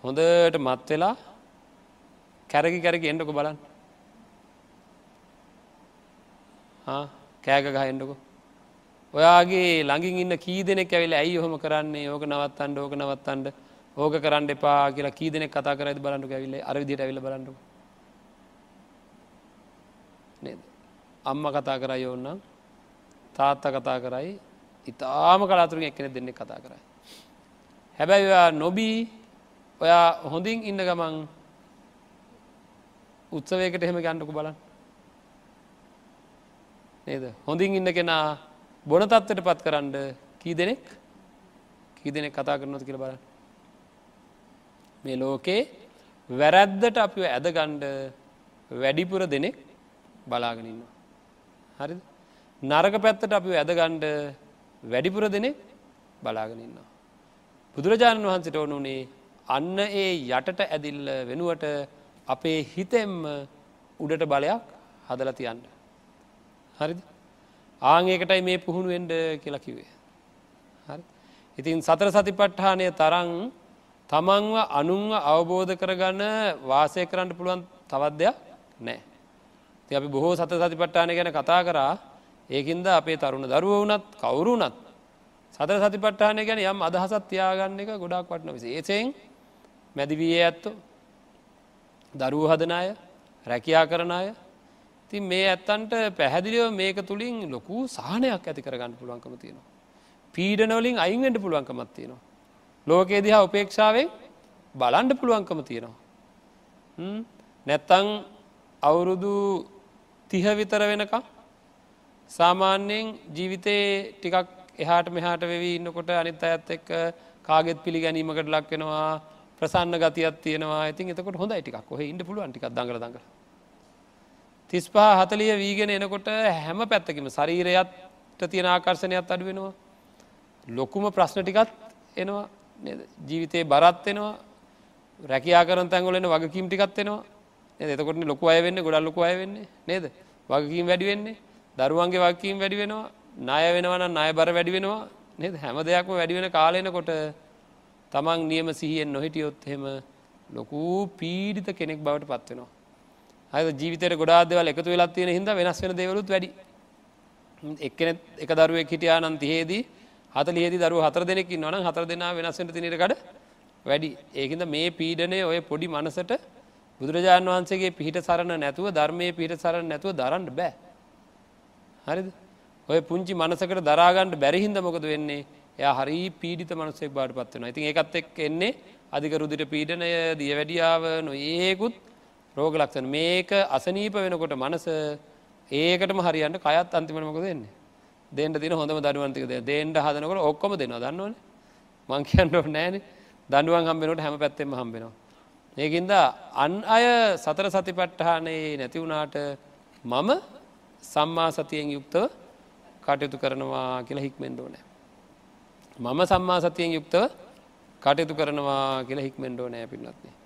හොඳට මත් වෙලා කැරකි කැරකි එන්නක බලන්න කෑග ගහ එන්නකෝ ඔයාගේ ළඟින් ඉන්න කී දෙනෙක් ඇවිල ඇයි හොම කරන්නේ? ඕක නවත්තන්ට ඕක නවත්තන්ට ඕක කරන්න එපා කියලා කී දෙනෙක් කතා කරද බලන්නු ඇවිල්ල. අරවිදිට ඇවිල බලන්නු නේද? අම්ම කතා කරයි ඔන්නම් තාත්ත කතා කරයි. ඉතාම කලාතුරින් එක්කෙන දෙන්නේ කතා කරයි. හැබැයි ඔයා නොබී ඔයා හොඳින් ඉන්න ගමන් උත්සවයකට එහෙම ගන්නකු බලන්න. නේද? හොඳින් ඉන්න කෙනා බොන තත්වට පත් කරන්න කී දෙනෙක්? කී දෙනෙක් කතා කරනොත් කියල බල මේ ලෝකේ වැරැද්දට අපි ඇදගණ්ඩ වැඩිපුර දෙනෙක් බලාගෙනන්න හරි නරක පැත්තට අපි ඇදගණ්ඩ වැඩිපුර දෙනෙක් බලාගෙනන්නවා. බුදුරජාණන් වහන්සට ඕනුනේ අන්න ඒ යටට ඇදිල්ල වෙනුවට අපේ හිතෙම්ම උඩට බලයක් හදල තියන්න. හරිද? ආංඒකටයි මේ පුහුණුවෙන්ඩ කියලා කිවේ. හරි ඉතින් සතර සතිපට්ඨානය තරං තමන්ව අනුන්ව අවබෝධ කරගන්න වාසය කරන්න පුළුවන් තවත් දෙයක් නෑ. ති අපි බොහෝ සත සතිපට්ඨානය ගැන කතා කරා ඒකින්ද අපේ තරුණ දරුව වනත් කවුරුනත් සතර සතිපට්ඨානය ගැන යම් අදහසත් තියාගන්න එක ගොඩක් වටන විසි ඒසයෙන් මැදිවී ඇත්තෝ දරුව හදන අය රැකයා කරන අය තින් මේ ඇත්තන්ට පැහැදිලිව මේක තුළින් ලොකු සාහනයක් ඇති කරගන්න පුළුවන්කම තියෙනවා. පීඩනවලින් අයින්ෙන්ට පුළුවන්කමත් තියෙනවා. ලෝකයේ දිහා උපේක්ෂාවෙන් බලන්ඩ පුළුවන්කම තියෙනවා. නැත්තං අවුරුදු තිහ විතර වෙනකම් සාමාන්‍යයෙන් ජීවිතයේ ටිකක් එහාට මෙහාට වෙවී ඉන්නකොට අනිත් අයත් එක්ක කාගෙත් පිළිගැනීමකට ලක් වෙනවා ප්‍රසන්න ගතියක් තියෙනවා ඉතින් එතකොට හොඳ ටිකක් ඔහ ඉන්න පුළුවන් ටිකක් දඟල දඟල තිස්පා හතලිය වීගෙන එනකොට හැම පැත්තකිම ශරීරයත් තියෙන ආකර්ශණයක් අඩු වෙනවා. ලොකුම ප්‍රශ්න ටිකත් එනවා. ජීවිතයේ බරත් වෙනවා රැකයා කරන තැන්ගලන වගකීම් ටිකත් වෙනවා එතකොට ලොකු අය වෙන්න ගොඩල් ලොකු අය වෙන්නේ. නේද? වගකීම් වැඩි වෙන්නේ. දරුවන්ගේ වගකීම් වැඩි වෙනවා. ණය වෙනවන ණය බර වැඩි වෙනවා. නේද? හැම දෙයක්ම වැඩි වෙන කාලෙනකොට තමන් නියම සිහියෙන් නොහිටියොත් එහෙම ලොකු පීඩිත කෙනෙක් බවට පත්වෙනවා. අය ජීවිතයට ගොඩාදවල එකතු වෙලත් තියෙන හිද වෙනස් වෙන දෙවලුත් වැඩි. එක්කෙනෙ එක දරුවෙක් හිටියා නම් තියේදී හතලියේදි දරුව හතර දෙනෙක් නොන හතර දෙනා වෙනස්වට තිනරකඩ වැඩි. ඒකද මේ පීඩනය ඔය පොඩි මනසට බුදුරජාණන් වහන්සේගේ පිහිට සරණ නැතුව ධර්මය පිහිට සරණ නැතුව දරන්න බෑ. හරිද? ඔය පුංචි මනසකට දරාගන්නට බැරිහින්ද මොකද වෙන්නේ? එය හරි පීඩිත මනසෙක් බාට පත්වන ඉතින් එකත් එක් එන්නේ අධිකරුදිට පීඩනය දිය වැඩියාව නොඒකුත් රෝග ලක්ෂණ මේක අසනීප වෙනකොට මනස ඒකටම හරියන්න කයත් අන්තිමනමක දෙන්නේ දෙන්ට තින හොඳම දනුවන්තික දේන්ට හදනකට ඔක්කොම දෙනවා දන්නවන මංකයන්ට නෑන දඩුවන් හම්බෙනට හැම පැත්තෙම හම්බෙනවා. ඒකින්ද අන් අය සතර සති පට්ටහානයේ නැතිවුණාට මම සම්මා සතියෙන් යුක්තව කටයුතු කරනවා කියලා හික්මෙන්ඩෝ නෑ. මම සම්මා සතියෙන් යුක්තව කටයුතු කරනවා කියලා හික්මෙන්ඩෝ නෑ පින්නත්න්නේ.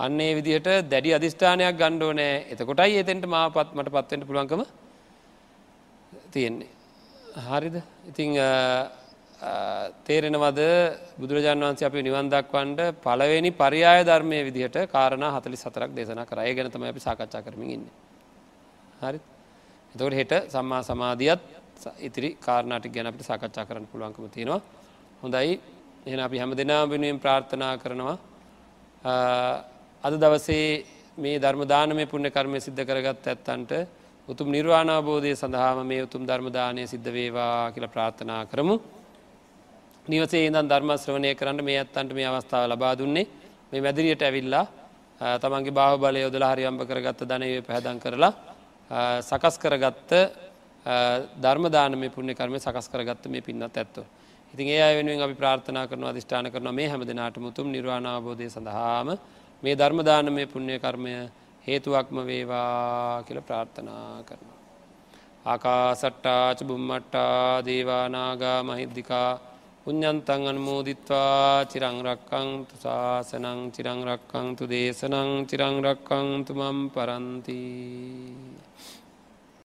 අන්නේ විදිහට දැඩි අධිෂ්ඨානයක් ගණ්ඩෝ නෑ එතකොටයි එතෙන්ට මා පත්මට පත්වෙන්ට පුළුවන්කම තියෙන්නේ. හරිද? ඉතිං තේරෙනවද බුදුරජාන් වන්සේ අපි නිවන් දක්වන්ට පළවෙනි පරියාය ධර්මය විදිහට කාරණ හතලි සතරක් දේශන කරය ගැන තම අපි සාකච්ඡා කරමින් ඉන්න. හරි එතකට හෙට සම්මා සමාධියත් ඉතිරි කාරණාටික් ගැන අපට සාකච්ඡා කරන්න පුළුවන්කම තියෙනවා. හොඳයි. එන අපි හැම දෙනා වෙනුවෙන් ප්‍රාර්ථනා කරනවා. අද දවසේ මේ ධර්මදානමය පුුණ්‍ය කර්මය සිද්ධ කරගත් ඇත්තන්ට උතුම් නිර්වාණාබෝධය සඳහාම මේ උතුම් ධර්මදානය සිද්ධ වේවා කියල ප්‍රාර්ථනා කරමු. නිවසේ දන් ධර්මශ්‍රවනය කරන්න මේ ඇත්තන්ට මේ අවස්ථාව ලබා දුන්නේ මේ මැදිරියට ඇවිල්ලා තමන්ගේ බාහ බලය යොදල හරියම්භ කරගත්ත ධනය පැහදන් කරලා සකස් කරගත්ත ධර්මදානම පුුණ්‍ය කර්මය සකස් කරගත්ත මේ පින්නත් ඇත්තු. ඉතින් ඒ වෙනුවෙන් අපි ප්‍රාර්ථනා කරන අධිෂ්ඨාන කරන මේ හැම දෙනාට මුතුම් නිර්වාණාබෝධය සඳහාම මේ ධර්මදානමය පුුණ්‍ය කර්මය හේතුවක්ම වේවා කියල ප්‍රාර්ථනා කරනවා. ආකාසට්ටාච බුම්මට්ටා දේවානාගා මහිද්දිකා පුഞ්ඥන්තන් අනුමෝදිත්වා චිරංරක්කං තුසාසනං චිරංරක්කං තු දේශනං චිරංරක්කං තුමම් පරන්තිී.